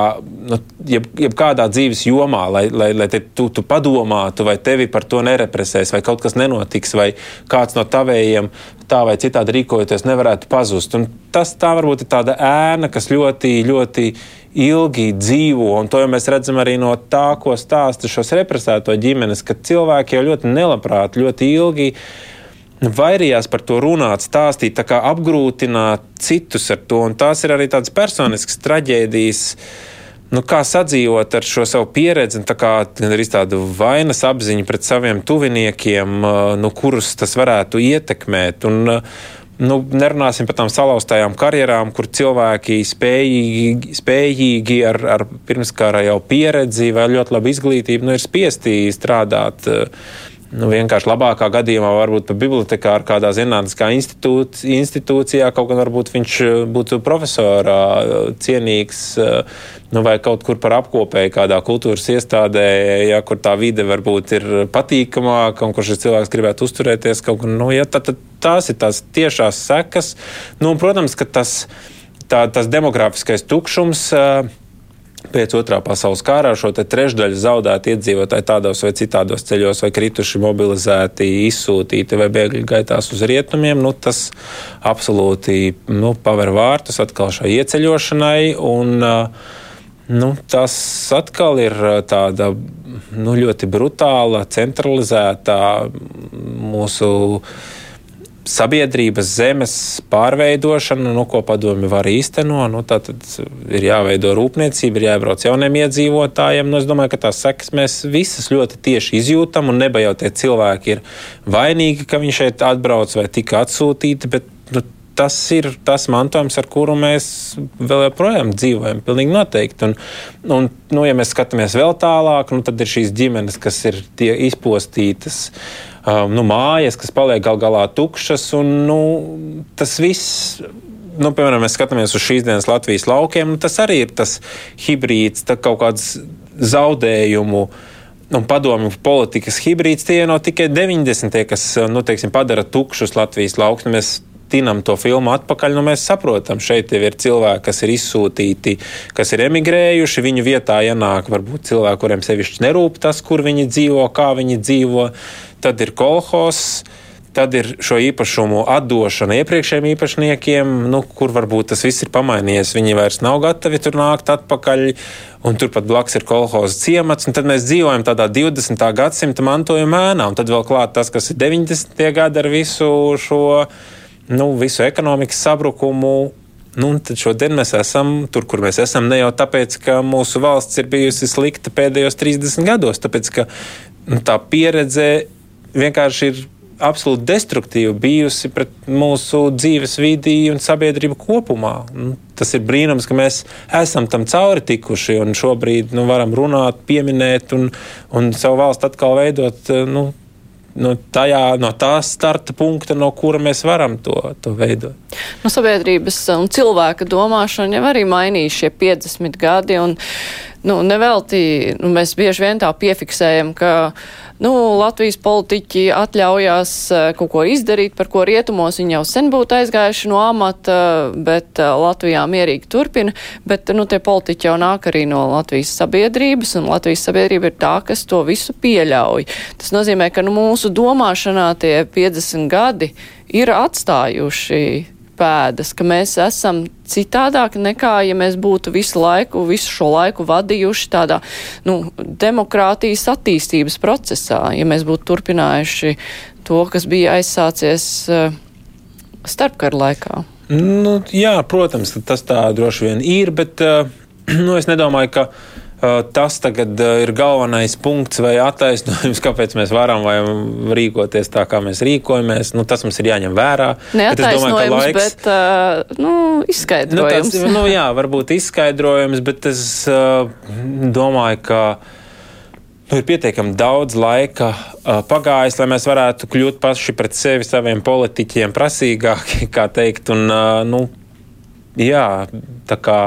B: nu, jeb, jebkādā dzīves jomā, lai, lai, lai te, tu, tu padomātu, vai tevi par to nerepresēs, vai kaut kas nenotiks, vai kāds no tavējiem tā vai citādi rīkojoties nevarētu pazust. Un tas tā varbūt ir tāda ēna, kas ļoti, ļoti ilgi dzīvo, un to jau mēs redzam arī no tā, ko stāsta šos represēto ģimenes, ka cilvēki jau ļoti nelabprāt, ļoti ilgi vairījās par to runāt, stāstīt, apgrūtināt citus ar to. Un tās ir arī tādas personiskas traģēdijas. Nu, kā sadzīvot ar šo savu pieredzi, kā arī tādu vainas apziņu pret saviem tuviniekiem, nu, kurus tas varētu ietekmēt. Un, nu, nerunāsim par tām salauztajām karjerām, kur cilvēki spējīgi, spējīgi ar, ar pirmskāra jau pieredzi vai ļoti labu izglītību nu, ir spiesti strādāt. Uh, nu, vienkārši labākā gadījumā varbūt pat bibliotekā ar kādā zinātniskā institūcijā, kaut gan varbūt viņš eh, būtu profesorā eh, cienīgs, eh, nu, vai kaut kur par apkopēju kādā kultūras iestādē, ja kur tā vide varbūt ir patīkamāka un kur šis cilvēks gribētu uzturēties kaut kur, nu, ja, tad, tad tās ir tās tiešās sekas. Nu, protams, ka tas, tā, tas demografiskais tukšums. Uh, pēc otrā pasaules kara šo trešdaļu zaudēt iedzīvotāji tādos vai citādos ceļos, vai krituši, mobilizēti, izsūtīti vai bēgļu gaitās uz rietumiem, nu, tas absolūti nu, paver vārtus atkal šai ieceļošanai. Un, nu, tas atkal ir tāda nu, ļoti brutāla, centralizēta mūsu sabiedrības zemes pārveidošanu, nu, ko padomi var īstenot. Nu, tad ir jāveido rūpniecība, ir jāiebrauc jauniem iedzīvotājiem. Nu, es domāju, ka tās sekas mēs visas ļoti tieši izjūtam, un neba jau tie cilvēki ir vainīgi, ka viņi šeit atbrauc vai tika atsūtīti. Bet, nu, tas ir tas mantojums, ar kuru mēs vēl joprojām dzīvojam. Pilnīgi noteikti. Un, un, nu, ja mēs skatāmies vēl tālāk, nu, tad ir šīs ģimenes, kas ir izpostītas. Uh, nu, mājas, kas paliek gal galā tukšas. Un, nu, tas viss nu, piemēram, mēs skatāmies uz šīs dienas Latvijas laukiem, nu, tas arī ir tas hibrīds, tā kaut kāds zaudējumu. Un padomju politikas hibrīds tie nav tikai 90. kas nu, teiksim, padara tukšus Latvijas laukus. Nu, mēs tinam to filmu atpakaļ, nu mēs saprotam, šeit ir cilvēki, kas ir izsūtīti, kas ir emigrējuši. Viņu vietā ienāk varbūt cilvēki, kuriem sevišķi nerūp tas, kur viņi dzīvo, kā viņi dzīvo. Tad ir kolhos. Tad ir šo īpašumu atdošana iepriekšējiem īpašniekiem, nu, kur varbūt tas viss ir pamainījies. Viņi vairs nav gatavi tur nākt atpakaļ, un turpat blakus ir kolhoza ciemats. Tad mēs dzīvojam tādā 20. gadsimta mantojuma ēnā, un tad vēl klāt tas, kas ir 90. gadi ar visu šo nu, visu ekonomikas sabrukumu. Nu, tad šodien mēs esam tur, kur mēs esam. Ne jau tāpēc, ka mūsu valsts ir bijusi slikta pēdējos 30 gados, tāpēc ka nu, tā pieredze vienkārši ir absolūti destruktīva bijusi pret mūsu dzīves vidi un sabiedrību kopumā. Tas ir brīnums, ka mēs esam tam cauri tikuši un šobrīd nu, varam runāt, pieminēt un, un savu valstu atkal veidot. Nu, nu, tajā, no tā starta punkta, no kura mēs varam to, to veidot.
A: Nu, sabiedrības un cilvēka domāšana jau arī mainījuši šie 50 gadi. Un, nu, nevelti, nu, mēs bieži vien tā piefiksējam, ka nu, Latvijas politiķi atļaujās eh, kaut ko izdarīt, par ko rietumos viņi jau sen būtu aizgājuši no amata, bet eh, Latvijā mierīgi turpina. Bet nu, tie politiķi jau nāk arī no Latvijas sabiedrības, un Latvijas sabiedrība ir tā, kas to visu pieļauj. Tas nozīmē, ka nu, mūsu domāšanā tie 50 gadi ir atstājuši pēdas, ka mēs esam citādāk nekā, ja mēs būtu visu laiku, visu šo laiku vadījuši tādā, nu, demokrātijas attīstības procesā, ja mēs būtu turpinājuši to, kas bija aizsācies uh, starpkara laikā.
B: Nu, jā, protams, tas tā droši vien ir, bet uh, nu, es nedomāju, ka tas tagad ir galvenais punkts vai attaisnojums, kāpēc mēs varam vai rīkoties tā, kā mēs rīkojamies. Nu, tas mums ir jāņem vērā.
A: Neattaisnojums, bet, domāju, laiks, bet uh, nu, izskaidrojums.
B: Nu, tas, nu, jā, varbūt izskaidrojums, bet es uh, domāju, ka nu, ir pietiekami daudz laika uh, pagājis, lai mēs varētu kļūt paši pret sevi, saviem politiķiem, prasīgāki, kā teikt. Un, uh, nu, jā, tā kā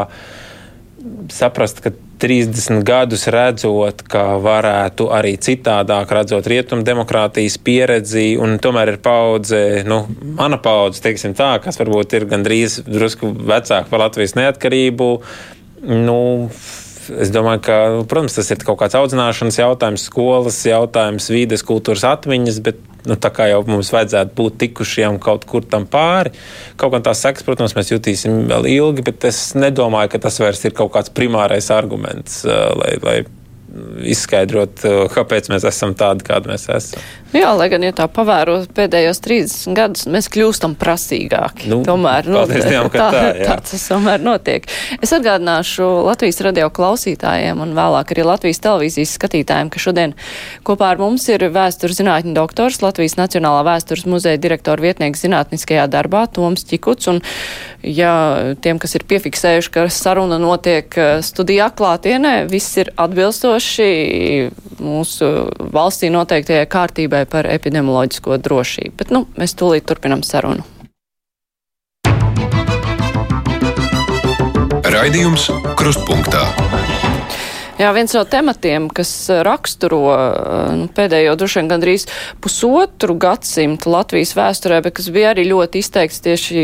B: saprast, ka 30 gadus redzot, ka varētu arī citādāk, redzot rietumu demokrātijas pieredzi, un tomēr ir paudze, nu, mana paudze, teiksim tā, kas varbūt ir gandrīz drusku vecāka par Latvijas neatkarību. Nu, Es domāju, ka, protams, tas ir kaut kāds audzināšanas jautājums, skolas jautājums, vides, kultūras atmiņas, bet nu, tā kā jau mums vajadzētu būt tikušiem kaut kur tam pāri. Kaut kā tās sekas, protams, mēs jutīsim vēl ilgi, bet es nedomāju, ka tas vairs ir kaut kāds primārais arguments, lai, lai izskaidrot, kāpēc mēs esam tādi, kādi mēs esam.
A: Jā, lai gan, ja tā pavēro pēdējos 30 gadus, mēs kļūstam prasīgāki. Nu, tomēr nu,
B: Dievam, tā, tā,
A: tā tas tomēr notiek. Es atgādināšu Latvijas radio klausītājiem un vēlāk arī Latvijas televīzijas skatītājiem, ka šodien kopā ar mums ir vēstures zinātņu doktors, Latvijas Nacionālā vēstures muzeja direktora vietnieks zinātniskajā darbā Toms Čikuts. Un, ja tiem, kas ir piefiksējuši, ka saruna notiek eh, studijā klātienē, viss ir atbilstoši mūsu valstī noteiktajai kārtībai par epidemioloģisko drošību. Bet, nu, mēs tūlīt turpinam sarunu.
C: Raidījums Krustpunktā.
A: Jā, viens no tematiem, kas raksturo nu, pēdējo droši vien gandrīz pusotru gadsimtu Latvijas vēsturē, bet kas bija arī ļoti izteikts tieši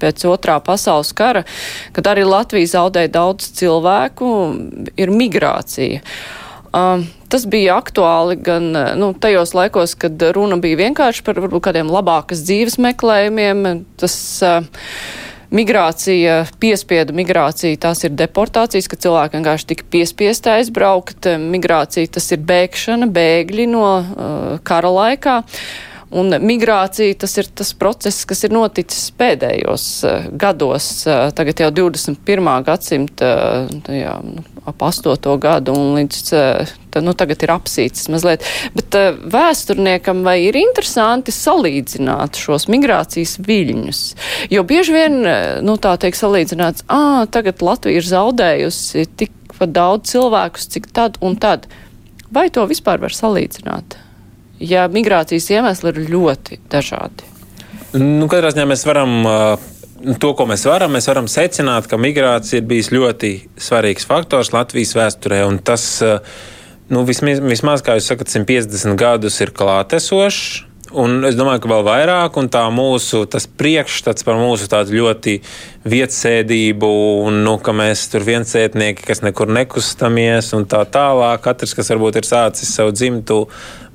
A: pēc otrā pasaules kara, kad arī Latvija zaudēja daudz cilvēku, ir migrācija. Uh, tas bija aktuāli gan nu, tajos laikos, kad runa bija vienkārši par varbūt kādiem labākas dzīves meklējumiem. Tas, uh, Migrācija, piespiedu migrācija, tās ir deportācijas, ka cilvēki vienkārši tika piespiesti aizbraukt. Migrācija, tas ir bēgšana, bēgļi no uh, kara laikā. Un migrācija tas ir tas process, kas ir noticis pēdējos uh, gados, uh, tagad jau 21. gadsimta, uh, jā, nu, ap 8. gadu un līdz tā, nu, tagad ir apsīts mazliet. Bet uh, vēsturniekam vai ir interesanti salīdzināt šos migrācijas viļņus? Jo bieži vien, nu tā tiek salīdzināts, ā, tagad Latvija ir zaudējusi tikpat daudz cilvēkus, cik tad un tad. Vai to vispār var salīdzināt? Ja migrācijas iemesli ir ļoti dažādi.
B: Nu, katrā ziņā mēs varam uh, to, ko mēs varam, mēs varam secināt, ka migrācija ir bijis ļoti svarīgs faktors Latvijas vēsturē. Tas, nu, vismaz, vismaz, kā jūs sakat, 150 gadus ir klātesošs. Un es domāju, ka vēl vairāk, un tā mūsu priekšstats par mūsu tādu ļoti vietsēdību, un nu, ka mēs tur viensētnieki, kas nekur nekustamies, un tā tālāk. Katrs, kas varbūt ir sācis savu dzimtu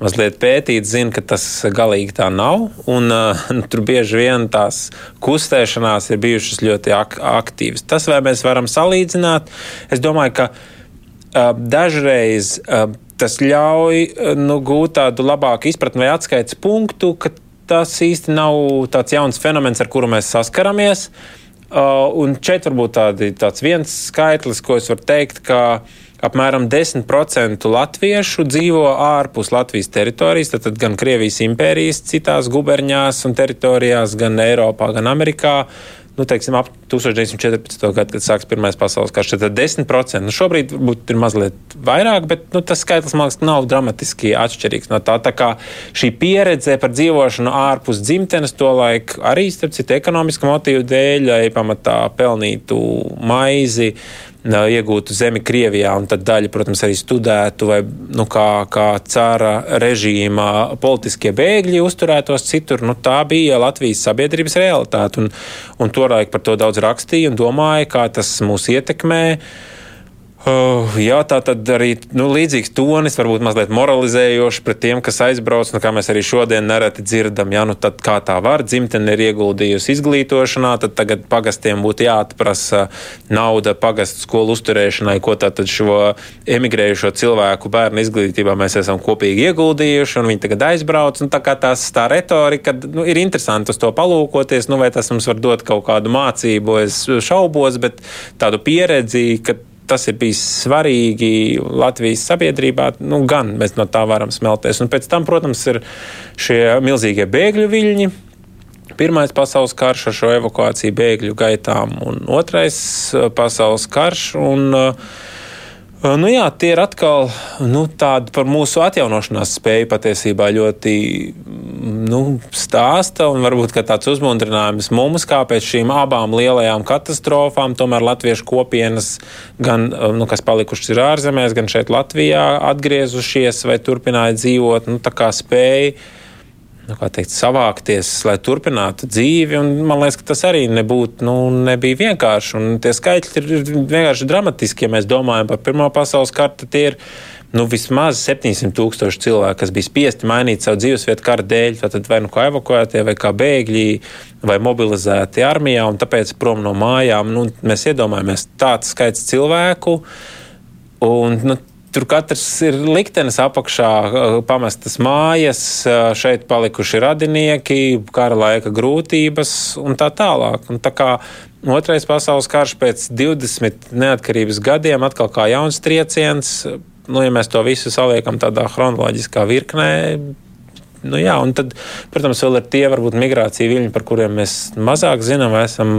B: mazliet pētīt, zina, ka tas galīgi tā nav. Un, uh, tur bieži vien tās kustēšanās ir bijušas ļoti ak aktīvas. Tas, vai mēs varam salīdzināt, es domāju, ka uh, dažreiz. Uh, tas ļauj eh, nu, gūt tādu labāku izpratni vai atskaites punktu, ka tas īsti nav tāds jauns fenomens, ar kuru mēs saskaramies. Uh, un šeit varbūt tādi, tāds viens skaitlis, ko es varu teikt, ka apmēram 10% latviešu dzīvo ārpus Latvijas teritorijas, tad gan Krievijas impērijas citās guberņās un teritorijās, gan Eiropā, gan Amerikā. Uh, nu, teiksim, ap 1914. gadu, kad sāksies Pirmais pasaules karš, tad 10%. Nu, šobrīd varbūt ir mazliet vairāk, bet nu, tas skaitlis man liekas nav dramatiski atšķirīgs no tā. Tā kā šī pieredze par dzīvošanu ārpus dzimtenes to laiku arī, starp citu, ekonomiska motīva dēļ, lai pamatā pelnītu maizi iegūtu zemi Krievijā, un tad daļa, protams, arī studētu, vai nu, kā, kā cara režīmā politiskie bēgļi uzturētos citur. Nu, tā bija Latvijas sabiedrības realitāte, un, un toreiz par to daudz rakstīja un domāja, kā tas mūs ietekmē. Uh, jā, tā tad arī nu, līdzīgs tonis, varbūt mazliet moralizējošs pret tiem, kas aizbrauc. Nu, kā mēs arī šodien nereti dzirdam, ja nu, kā tā var, dzimtene ir ieguldījusi izglītošanā, tad tagad pagastiem būtu jāatprasa nauda pagastu skolu uzturēšanai, ko tātad šo emigrējušo cilvēku bērnu izglītībā mēs esam kopīgi ieguldījuši, un viņi tagad aizbrauc. Tā kā tās tā retorika, nu, ir interesanti uz to palūkoties, nu, vai tas mums var dot kaut kādu mācību, es šaubos, bet tādu pieredzi, ka tas ir bijis svarīgi Latvijas sabiedrībā, nu, gan mēs no tā varam smelties. Un pēc tam, protams, ir šie milzīgie bēgļu viļņi. Pirmais pasaules karš ar šo evakuāciju bēgļu gaitām, un otrais uh, pasaules karš. Un, uh, Nu jā, tie ir atkal nu, tādi par mūsu atjaunošanās spēju patiesībā ļoti nu, stāsta un varbūt tāds uzmundrinājums mums, kā pēc šīm abām lielajām katastrofām, tomēr latviešu kopienas, gan nu, kas palikušas ir ārzemēs, gan šeit Latvijā atgriezušies vai turpināja dzīvot, nu, tā kā spēja nu, teikt, savākties, lai turpinātu dzīvi. Man liekas, ka tas arī nebūtu, nu, nebija vienkārši. Un tie skaitļi ir vienkārši dramatiski. Ja mēs domājam par Pirmā pasaules kartu, tie ir nu, vismaz 700 tūkstoši cilvēku, kas bija spiesti mainīt savu dzīvesvietu kara dēļ. Tad vai nu kā evakuētie, vai kā bēgļi, vai mobilizēti armijā, un tāpēc prom no mājām. Nu, mēs iedomājamies tāds skaits cilvēku. Un, nu, Tur katrs ir liktenis apakšā, pamestas mājas, šeit palikuši radinieki, kara laika grūtības un tā tālāk. Un tā kā otrais pasaules karš pēc 20 neatkarības gadiem atkal kā jauns trieciens, nu, ja mēs to visu saliekam tādā chronoloģiskā virknē, Nu, jā, un tad, protams, vēl ir tie varbūt migrācija viļņi, par kuriem mēs mazāk zinām, esam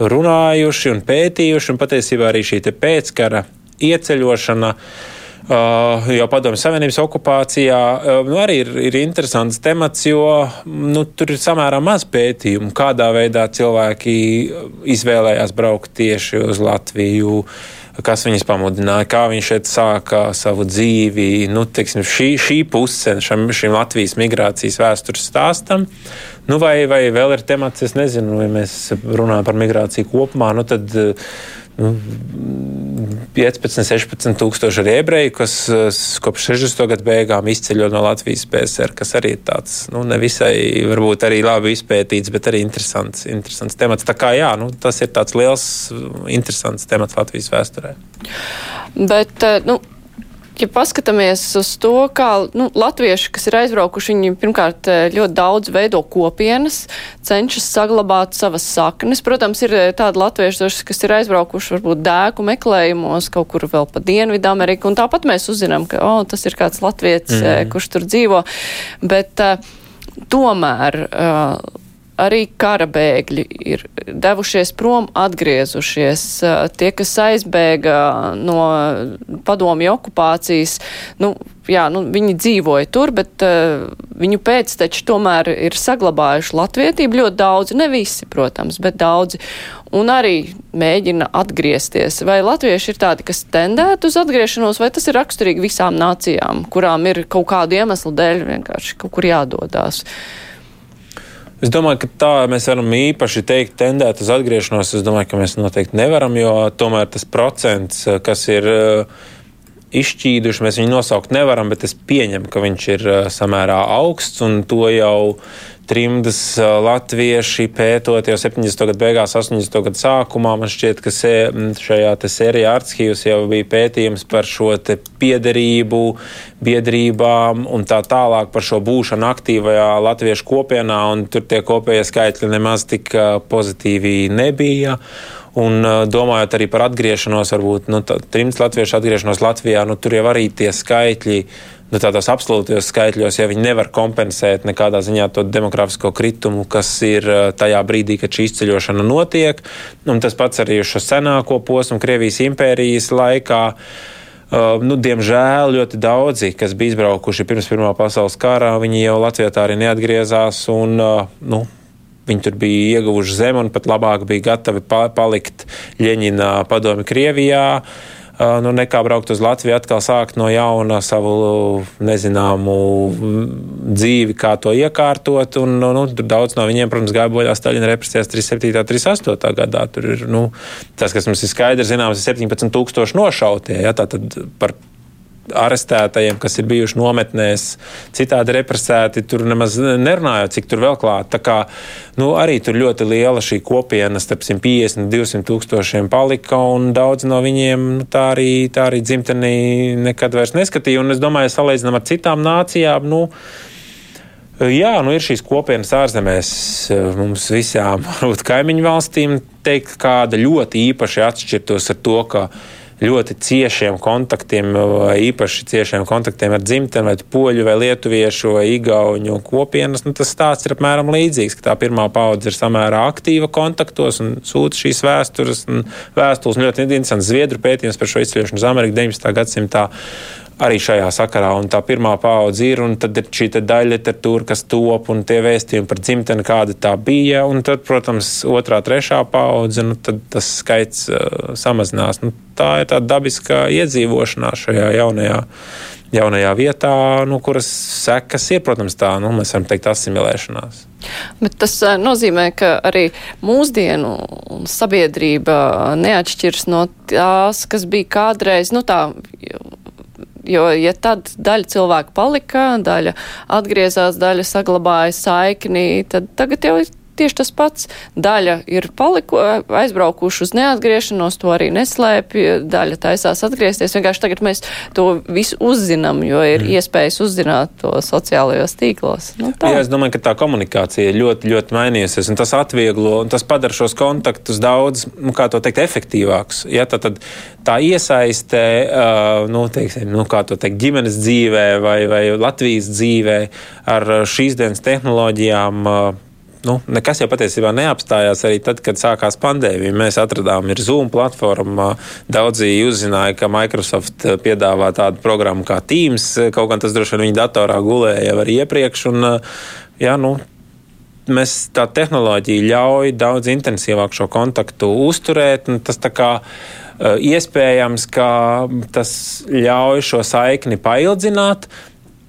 B: runājuši un pētījuši. Un patiesībā arī šī pēckara ieceļošana. Uh, jau Padomju Savienības okupācijā uh, nu, arī ir, ir interesants temats, jo nu, tur ir samērā maz pētījumu, kādā veidā cilvēki izvēlējās braukt tieši uz Latviju. Kas viņus pamudināja, kā viņi šeit sāka savu dzīvi. Nu, teiksim, šī, šī puse šim, Latvijas migrācijas vēstures stāstam. Nu, vai, vai vēl ir temats, es nezinu, vai mēs runājam par migrāciju kopumā. Nu, tad, uh, 15, 16 tūkstoši arī ebreju, kas kopš 60. gadu beigām izceļo no Latvijas PSR, kas arī ir tāds nu, nevisai, varbūt arī labi izpētīts, bet arī interesants, interesants temats. Tā kā jā, nu, tas ir tāds liels, interesants temats Latvijas vēsturē.
A: Bet, eh, nu, ja paskatāmies uz to, kā nu, latvieši, kas ir aizbraukuši, viņi pirmkārt eh, ļoti daudz veido kopienas, cenšas saglabāt savas saknes. Protams, ir eh, tādi latvieši, kas ir aizbraukuši varbūt dēku meklējumos kaut kur vēl pa Dienvidu Ameriku, un tāpat mēs uzzinām, ka oh, tas ir kāds latviets, mm -hmm. kurš tur dzīvo. Bet tomēr. Arī kara bēgļi ir devušies prom, atgriezušies. Tie, kas aizbēga no padomju okupācijas, nu, jā, nu, viņi dzīvoja tur, bet uh, viņu pēcteči tomēr ir saglabājuši latvietību ļoti daudzi, ne visi, protams, bet daudzi. Un arī mēģina atgriezties. Vai latvieši ir tādi, kas tendētu uz atgriešanos, vai tas ir raksturīgi visām nācijām, kurām ir kaut kādu iemeslu dēļ vienkārši kaut kur jādodās? Uh,
B: Es domāju, ka tā mēs varam īpaši teikt, tendēt uz atgriešanos. Es domāju, ka mēs noteikti nevaram, jo tomēr tas procents, kas ir eh, izšķīduši, mēs viņu nosaukt nevaram, bet es pieņemu, ka viņš ir eh, samērā augsts un to jau trimdas latvieši pētot jau 70. gadu beigās, 80. gadu sākumā. Man šķiet, ka se, šajā sērijā Artskijus jau bija pētījums par šo piederību, biedrībām un tā tālāk par šo būšanu aktīvajā latviešu kopienā, un tur tie kopējie skaitļi nemaz tik pozitīvi nebija. Un domājot arī par atgriešanos, varbūt nu, trims latviešu atgriešanos Latvijā, nu, tur jau arī tie skaitļi nu, tādos absolūtos skaitļos, ja viņi nevar kompensēt nekādā ziņā to demografisko kritumu, kas ir eh, tajā brīdī, kad šī izceļošana notiek. Un tas pats arī uz šo senāko posmu Krievijas impērijas laikā. Uh, nu, diemžēl ļoti daudzi, kas bija izbraukuši pirms Pirmā pasaules kara, viņi jau Latvijā tā arī neatgriezās. Un, uh, nu, Viņi tur bija ieguvuši zemi un pat labāk bija gatavi palikt Ļeņina padomi Krievijā. Nu, nekā braukt uz Latviju, atkal sākt no jauna savu nezināmu dzīvi, kā to iekārtot. Un, nu, nu tur daudz no viņiem, protams, gāja bojā Staļina represijās 37. un 38. gadā. Tur ir nu, tas, kas mums ir skaidrs, zināms, ir 17,000 nošautie. Ja, Tātad par arestētajiem, kas ir bijuši nometnēs, citādi represēti, tur nemaz nerunājot, cik tur vēl klāt. Tā kā nu, arī tur ļoti liela šī kopiena, starp 150 un 200 tūkstošiem palika, un daudz no viņiem nu, tā, arī, tā arī dzimtenī nekad vairs neskatīja. Un es domāju, salīdzinām ar citām nācijām. Nu, Jā, nu ir šīs kopienas ārzemēs. Mums visām, varbūt kaimiņu valstīm, teikt, kāda ļoti īpaši atšķirtos ar to, ka ļoti ciešiem kontaktiem, īpaši ciešiem kontaktiem ar dzimteni, vai poļu, vai lietuviešu, vai igauņu kopienas, nu, tas stāsts ir apmēram līdzīgs, ka tā pirmā paudze ir samērā aktīva kontaktos un sūta šīs vēstures. Vēstules ļoti interesants zviedru pētījums par šo izceļošanu uz Ameriku 19. gadsimtā arī šajā sakarā. Un tā pirmā paudze ir, un tad ir šī daļa literatūra, kas top, un tie vēstījumi par dzimteni, kāda tā bija. Un tad, protams, otrā, trešā paudze, nu, tad tas skaits uh, samazinās. Nu, tā ir tāda dabiska iedzīvošanās šajā jaunajā. Jaunajā vietā, nu, kuras sekas ir, protams, tā, nu, mēs varam teikt, asimilēšanās.
A: Bet tas uh, nozīmē, ka arī mūsdienu sabiedrība neatšķirs no tās, kas bija kādreiz, nu tā Jo, ja tad daļa cilvēku palika, daļa atgriezās, daļa saglabāja saikni, tad tagad jau tieši tas pats. Daļa ir paliku, aizbraukuši uz neatgriešanos, to arī neslēpj, daļa taisās atgriezties. Vienkārši tagad mēs to visu uzzinām, jo ir mm. iespējas uzzināt to sociālajos tīklos. Nu,
B: tā. Jā, es domāju, ka tā komunikācija ļoti, ļoti mainījusies, un tas atvieglo, un tas padara šos kontaktus daudz, nu, kā to teikt, efektīvākus. Ja, tā, tad tā iesaiste, uh, nu, teiksim, nu, kā to teikt, ģimenes dzīvē vai, vai Latvijas dzīvē ar šīs dienas tehnoloģijām. Uh, nu, nekas jau patiesībā neapstājās arī tad, kad sākās pandēmija. Mēs atradām Zoom platformu. Daudzi uzzināja, ka Microsoft piedāvā tādu programmu kā Teams. Kaut gan tas droši vien viņa datorā gulēja jau arī iepriekš. Un, jā, nu, mēs tā tehnoloģija ļauj daudz intensīvāk šo kontaktu uzturēt. Tas kā iespējams, ka tas ļauj šo saikni paildzināt,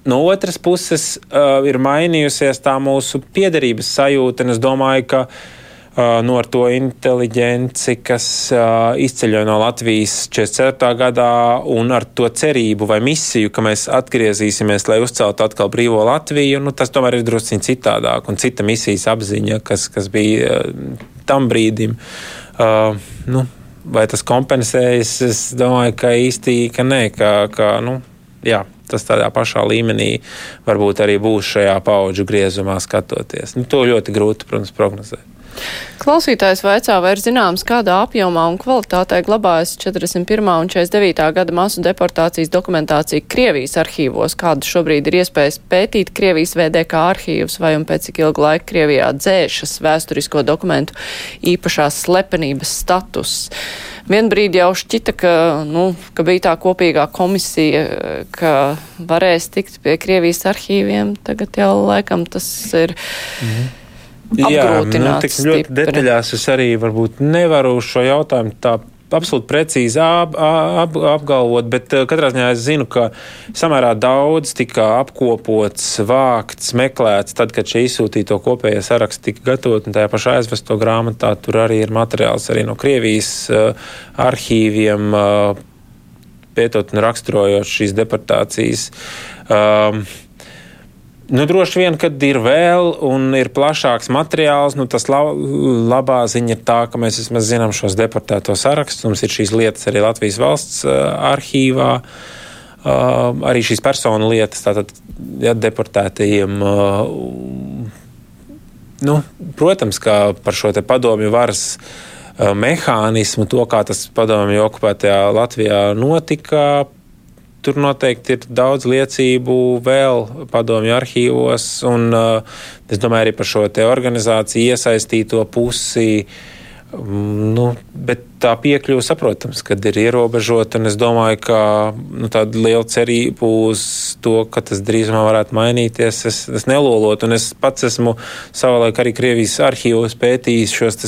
B: no otras puses uh, ir mainījusies tā mūsu piederības sajūta, es domāju, ka uh, no to inteligenci, kas uh, izceļoja no Latvijas 44. gadā, un ar to cerību vai misiju, ka mēs atgriezīsimies, lai uzceltu atkal brīvo Latviju, nu, tas tomēr ir drusciņ citādāk, un cita misijas apziņa, kas, kas bija uh, tam brīdim. Uh, nu, vai tas kompensējas? Es domāju, ka īsti ka nē, ka, ka nu, jā tas tādā pašā līmenī varbūt arī būs šajā paudžu griezumā skatoties. Nu, to ļoti grūti, protams, prognozēt.
A: Klausītājs vaicā, vai ir zināms, kādā apjomā un kvalitātē glabājas 41. un 49. gada masu deportācijas dokumentācija Krievijas arhīvos, kāda šobrīd ir iespējas pētīt Krievijas VDK arhīvus, vai un pēc cik ilgu laiku Krievijā dzēšas vēsturisko dokumentu īpašās slepenības status. Vienbrīd jau šķita, ka, nu, ka bija tā kopīgā komisija, ka varēs tikt pie Krievijas arhīviem. Tagad jau laikam tas ir. Mhm. Jā, nu,
B: tik ļoti detaļās es arī varbūt nevaru šo jautājumu tā absolūti precīzi ap, ap, apgalvot, bet eh, katrā ziņā es zinu, ka samērā daudz tika apkopots, vākts, meklēts, tad, kad šī izsūtīto kopējā saraksta tika gatavot, un tajā pašā aizvesto grāmatā tur arī ir materiāls arī no Krievijas uh, arhīviem, uh, pētot un raksturojot šīs deportācijas. Um, Nu, droši vien, kad ir vēl un ir plašāks materiāls, nu, tas la, labā ziņa ir tā, ka mēs vismaz zinām šos deportēto sarakstus. Mums ir šīs lietas arī Latvijas valsts arhīvā. Uh, arī šīs personu lietas, tātad ja, deportētajiem. Uh, nu, protams, ka par šo padomju varas uh, mehānismu, to kā tas padomju okupētajā Latvijā notika, tur noteikti ir daudz liecību vēl padomju arhīvos, un uh, es domāju arī par šo organizāciju iesaistīto pusi. Mm, nu, bet tā piekļuve, saprotams, kad ir ierobežota, es domāju, ka nu, tāda liela cerība uz to, ka tas drīzumā varētu mainīties, es, es nelolotu. Un es pats esmu savulaik arī Krievijas arhīvos pētījis šos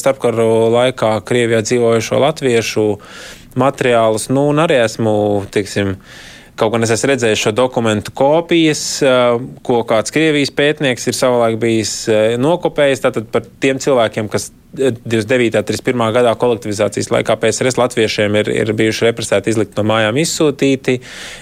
B: starpkaru laikā Krievijā dzīvojušo latviešu materiālus. Nu, un arī esmu, teiksim, Kaut gan es esmu redzējis šo dokumentu kopijas, ko kāds Krievijas pētnieks ir savulaik bijis nokopējis. Tātad par tiem cilvēkiem, kas 29. un 31. gadā kolektivizācijas laikā PSRS latviešiem ir, ir bijuši represēti, izlikt no mājām, izsūtīti.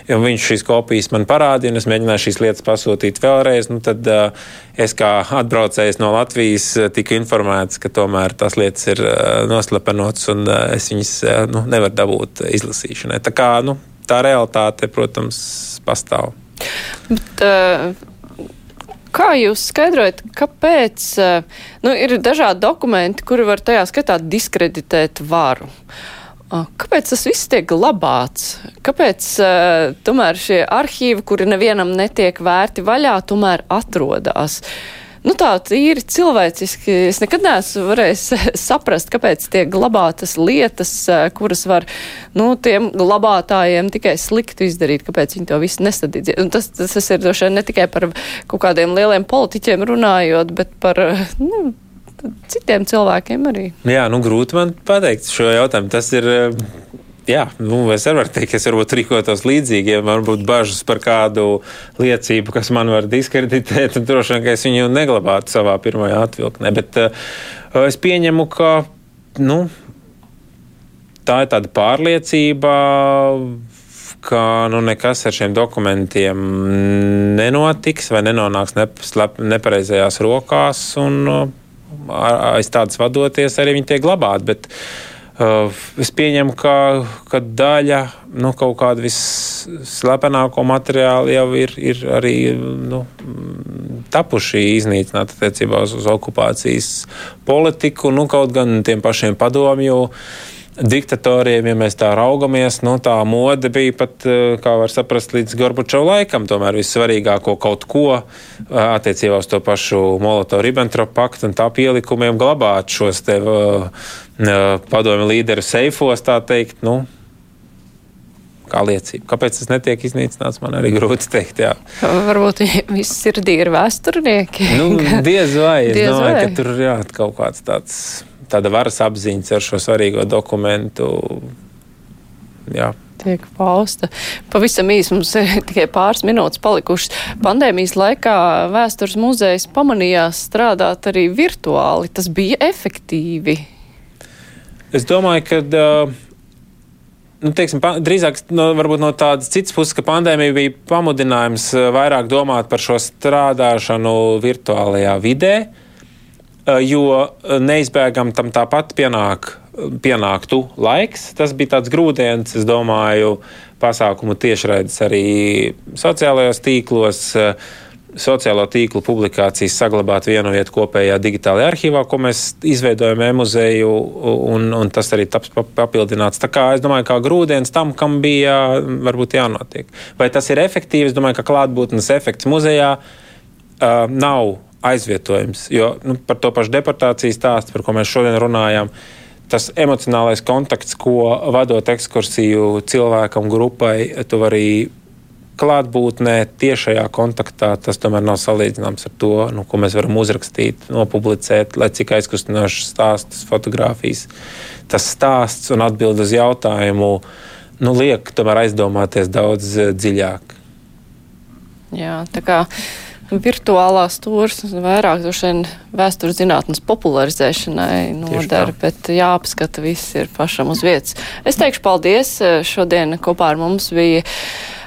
B: Viņš šīs kopijas man parādīja, un es mēģināju šīs lietas pasūtīt vēlreiz. Nu, tad uh, es kā atbraucējs no Latvijas tiku informēts, ka tomēr tās lietas ir uh, noslepenotas, un uh, es viņas nu, nevaru dabūt izlasīšanai. Tā kā nu, tā realitāte, protams, pastāv.
A: Bet, uh... Kā jūs skaidrojat, kāpēc nu, ir dažādi dokumenti, kuri var tajā skatā diskreditēt varu? Kāpēc tas viss tiek glabāts? Kāpēc uh, tomēr šie arhīvi, kuri nevienam netiek vērti vaļā, tomēr atrodas? Nu, tā ir cilvēciski. Es nekad neesmu varējis saprast, kāpēc tiek glabātas lietas, kuras var nu, tiem glabātājiem tikai sliktu izdarīt, kāpēc viņi to visu nesadīdz. Tas, tas ir droši vien ne tikai par kaut kādiem lieliem politiķiem runājot, bet par. Nu, citiem cilvēkiem arī.
B: Jā, nu grūti man pateikt šo jautājumu. Tas ir. Jā, nu, es varu teikt, ka es varbūt rīkotos līdzīgi, ja man būtu bažas par kādu liecību, kas man var diskreditēt, droši vien, ka es viņu neglabātu savā pirmajā atvilknē. Bet uh, es pieņemu, ka nu, tā ir tāda pārliecība, ka nu, nekas ar šiem dokumentiem nenotiks vai nenonāks nepareizajās rokās. Un, uh, aiz tādas vadoties, arī viņi tiek glabāti. Bet, Uh, es pieņemu, ka, ka daļa nu, kaut kāda visslepenāko materiālu jau ir, ir arī nu, tapuši iznīcināti attiecībā uz, uz okupācijas politiku, nu, kaut gan tiem pašiem padomju diktatoriem, ja mēs tā raugamies, nu, tā mode bija pat, eh, kā var saprast, līdz Gorbačova laikam, tomēr vissvarīgāko kaut ko eh, attiecībā uz to pašu Molotovu-Ribbentropu paktu un tā pielikumiem glabāt šos te uh, padomju līderu seifos, tā teikt, nu, kā liecība. Kāpēc tas netiek iznīcināts, man arī grūti pateikt.
A: Varbūt viss sirdī ir vēsturnieki.
B: Nu, diez vai, es diez domāju, vai. ka tur ir kaut kāds tāds tāda varas apziņas ar šo svarīgo dokumentu. Jā.
A: Tiek pausta. Pavisam īsi mums ir tikai pāris minūtes palikušas. Pandēmijas laikā vēstures muzejs pamanījās strādāt arī virtuāli. Tas bija efektīvi.
B: Es domāju, ka. Uh, nu, teiksim, drīzāk no, no tādas citas puses, ka pandēmija bija pamudinājums vairāk domāt par šo strādāšanu virtuālajā vidē. Uh, jo neizbēgam tam tāpat pienāk, pienāktu laiks. Tas bija tāds grūdienis, es domāju, pasākumu tiešraides arī sociālajos tīklos. Eh, sociālo tīklu publikācijas saglabāt vienu vietu kopējā digitālajā arhīvā, ko mēs izveidojam e-muzeju, un, un tas arī taps papildināts. Tā kā es domāju, kā grūdienis tam, kam bija varbūt jānotiek. Vai tas ir efektīvi? Es domāju, ka klātbūtnes efekts muzejā uh, nav aizvietojums. Jo nu, par to pašu deportācijas stāstu, par ko mēs šodien runājam, tas emocionālais kontakts, ko vadot ekskursiju cilvēkam, grupai, tu vari klātbūtnē, tiešajā kontaktā, tas tomēr nav salīdzināms ar to, nu, ko mēs varam uzrakstīt, nopublicēt, lai cik aizkustinošs stāsts, fotografijas. Tas stāsts un atbild uz jautājumu nu, liek tomēr aizdomāties daudz dziļāk.
A: Jā, tā kā virtuālās stūres vairāk vien vēstures zinātnes popularizēšanai nodara, bet jāapskata viss ir pašam uz vietas. Es teikšu paldies. Šodien kopā ar mums bija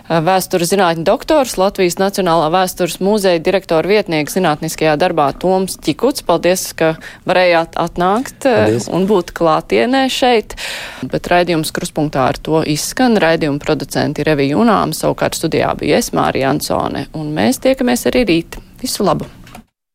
A: vēstures zinātņu doktors, Latvijas Nacionālā vēstures muzeja direktora vietnieks zinātniskajā darbā Toms Čikuts. Paldies, ka varējāt atnākt Paldies. un būt klātienē šeit. Bet raidījums kruspunktā ar to izskan. Raidījuma producenti Revija Unām, savukārt studijā bija es, Mārija Ansone, un mēs tiekamies arī rīt. Visu labu!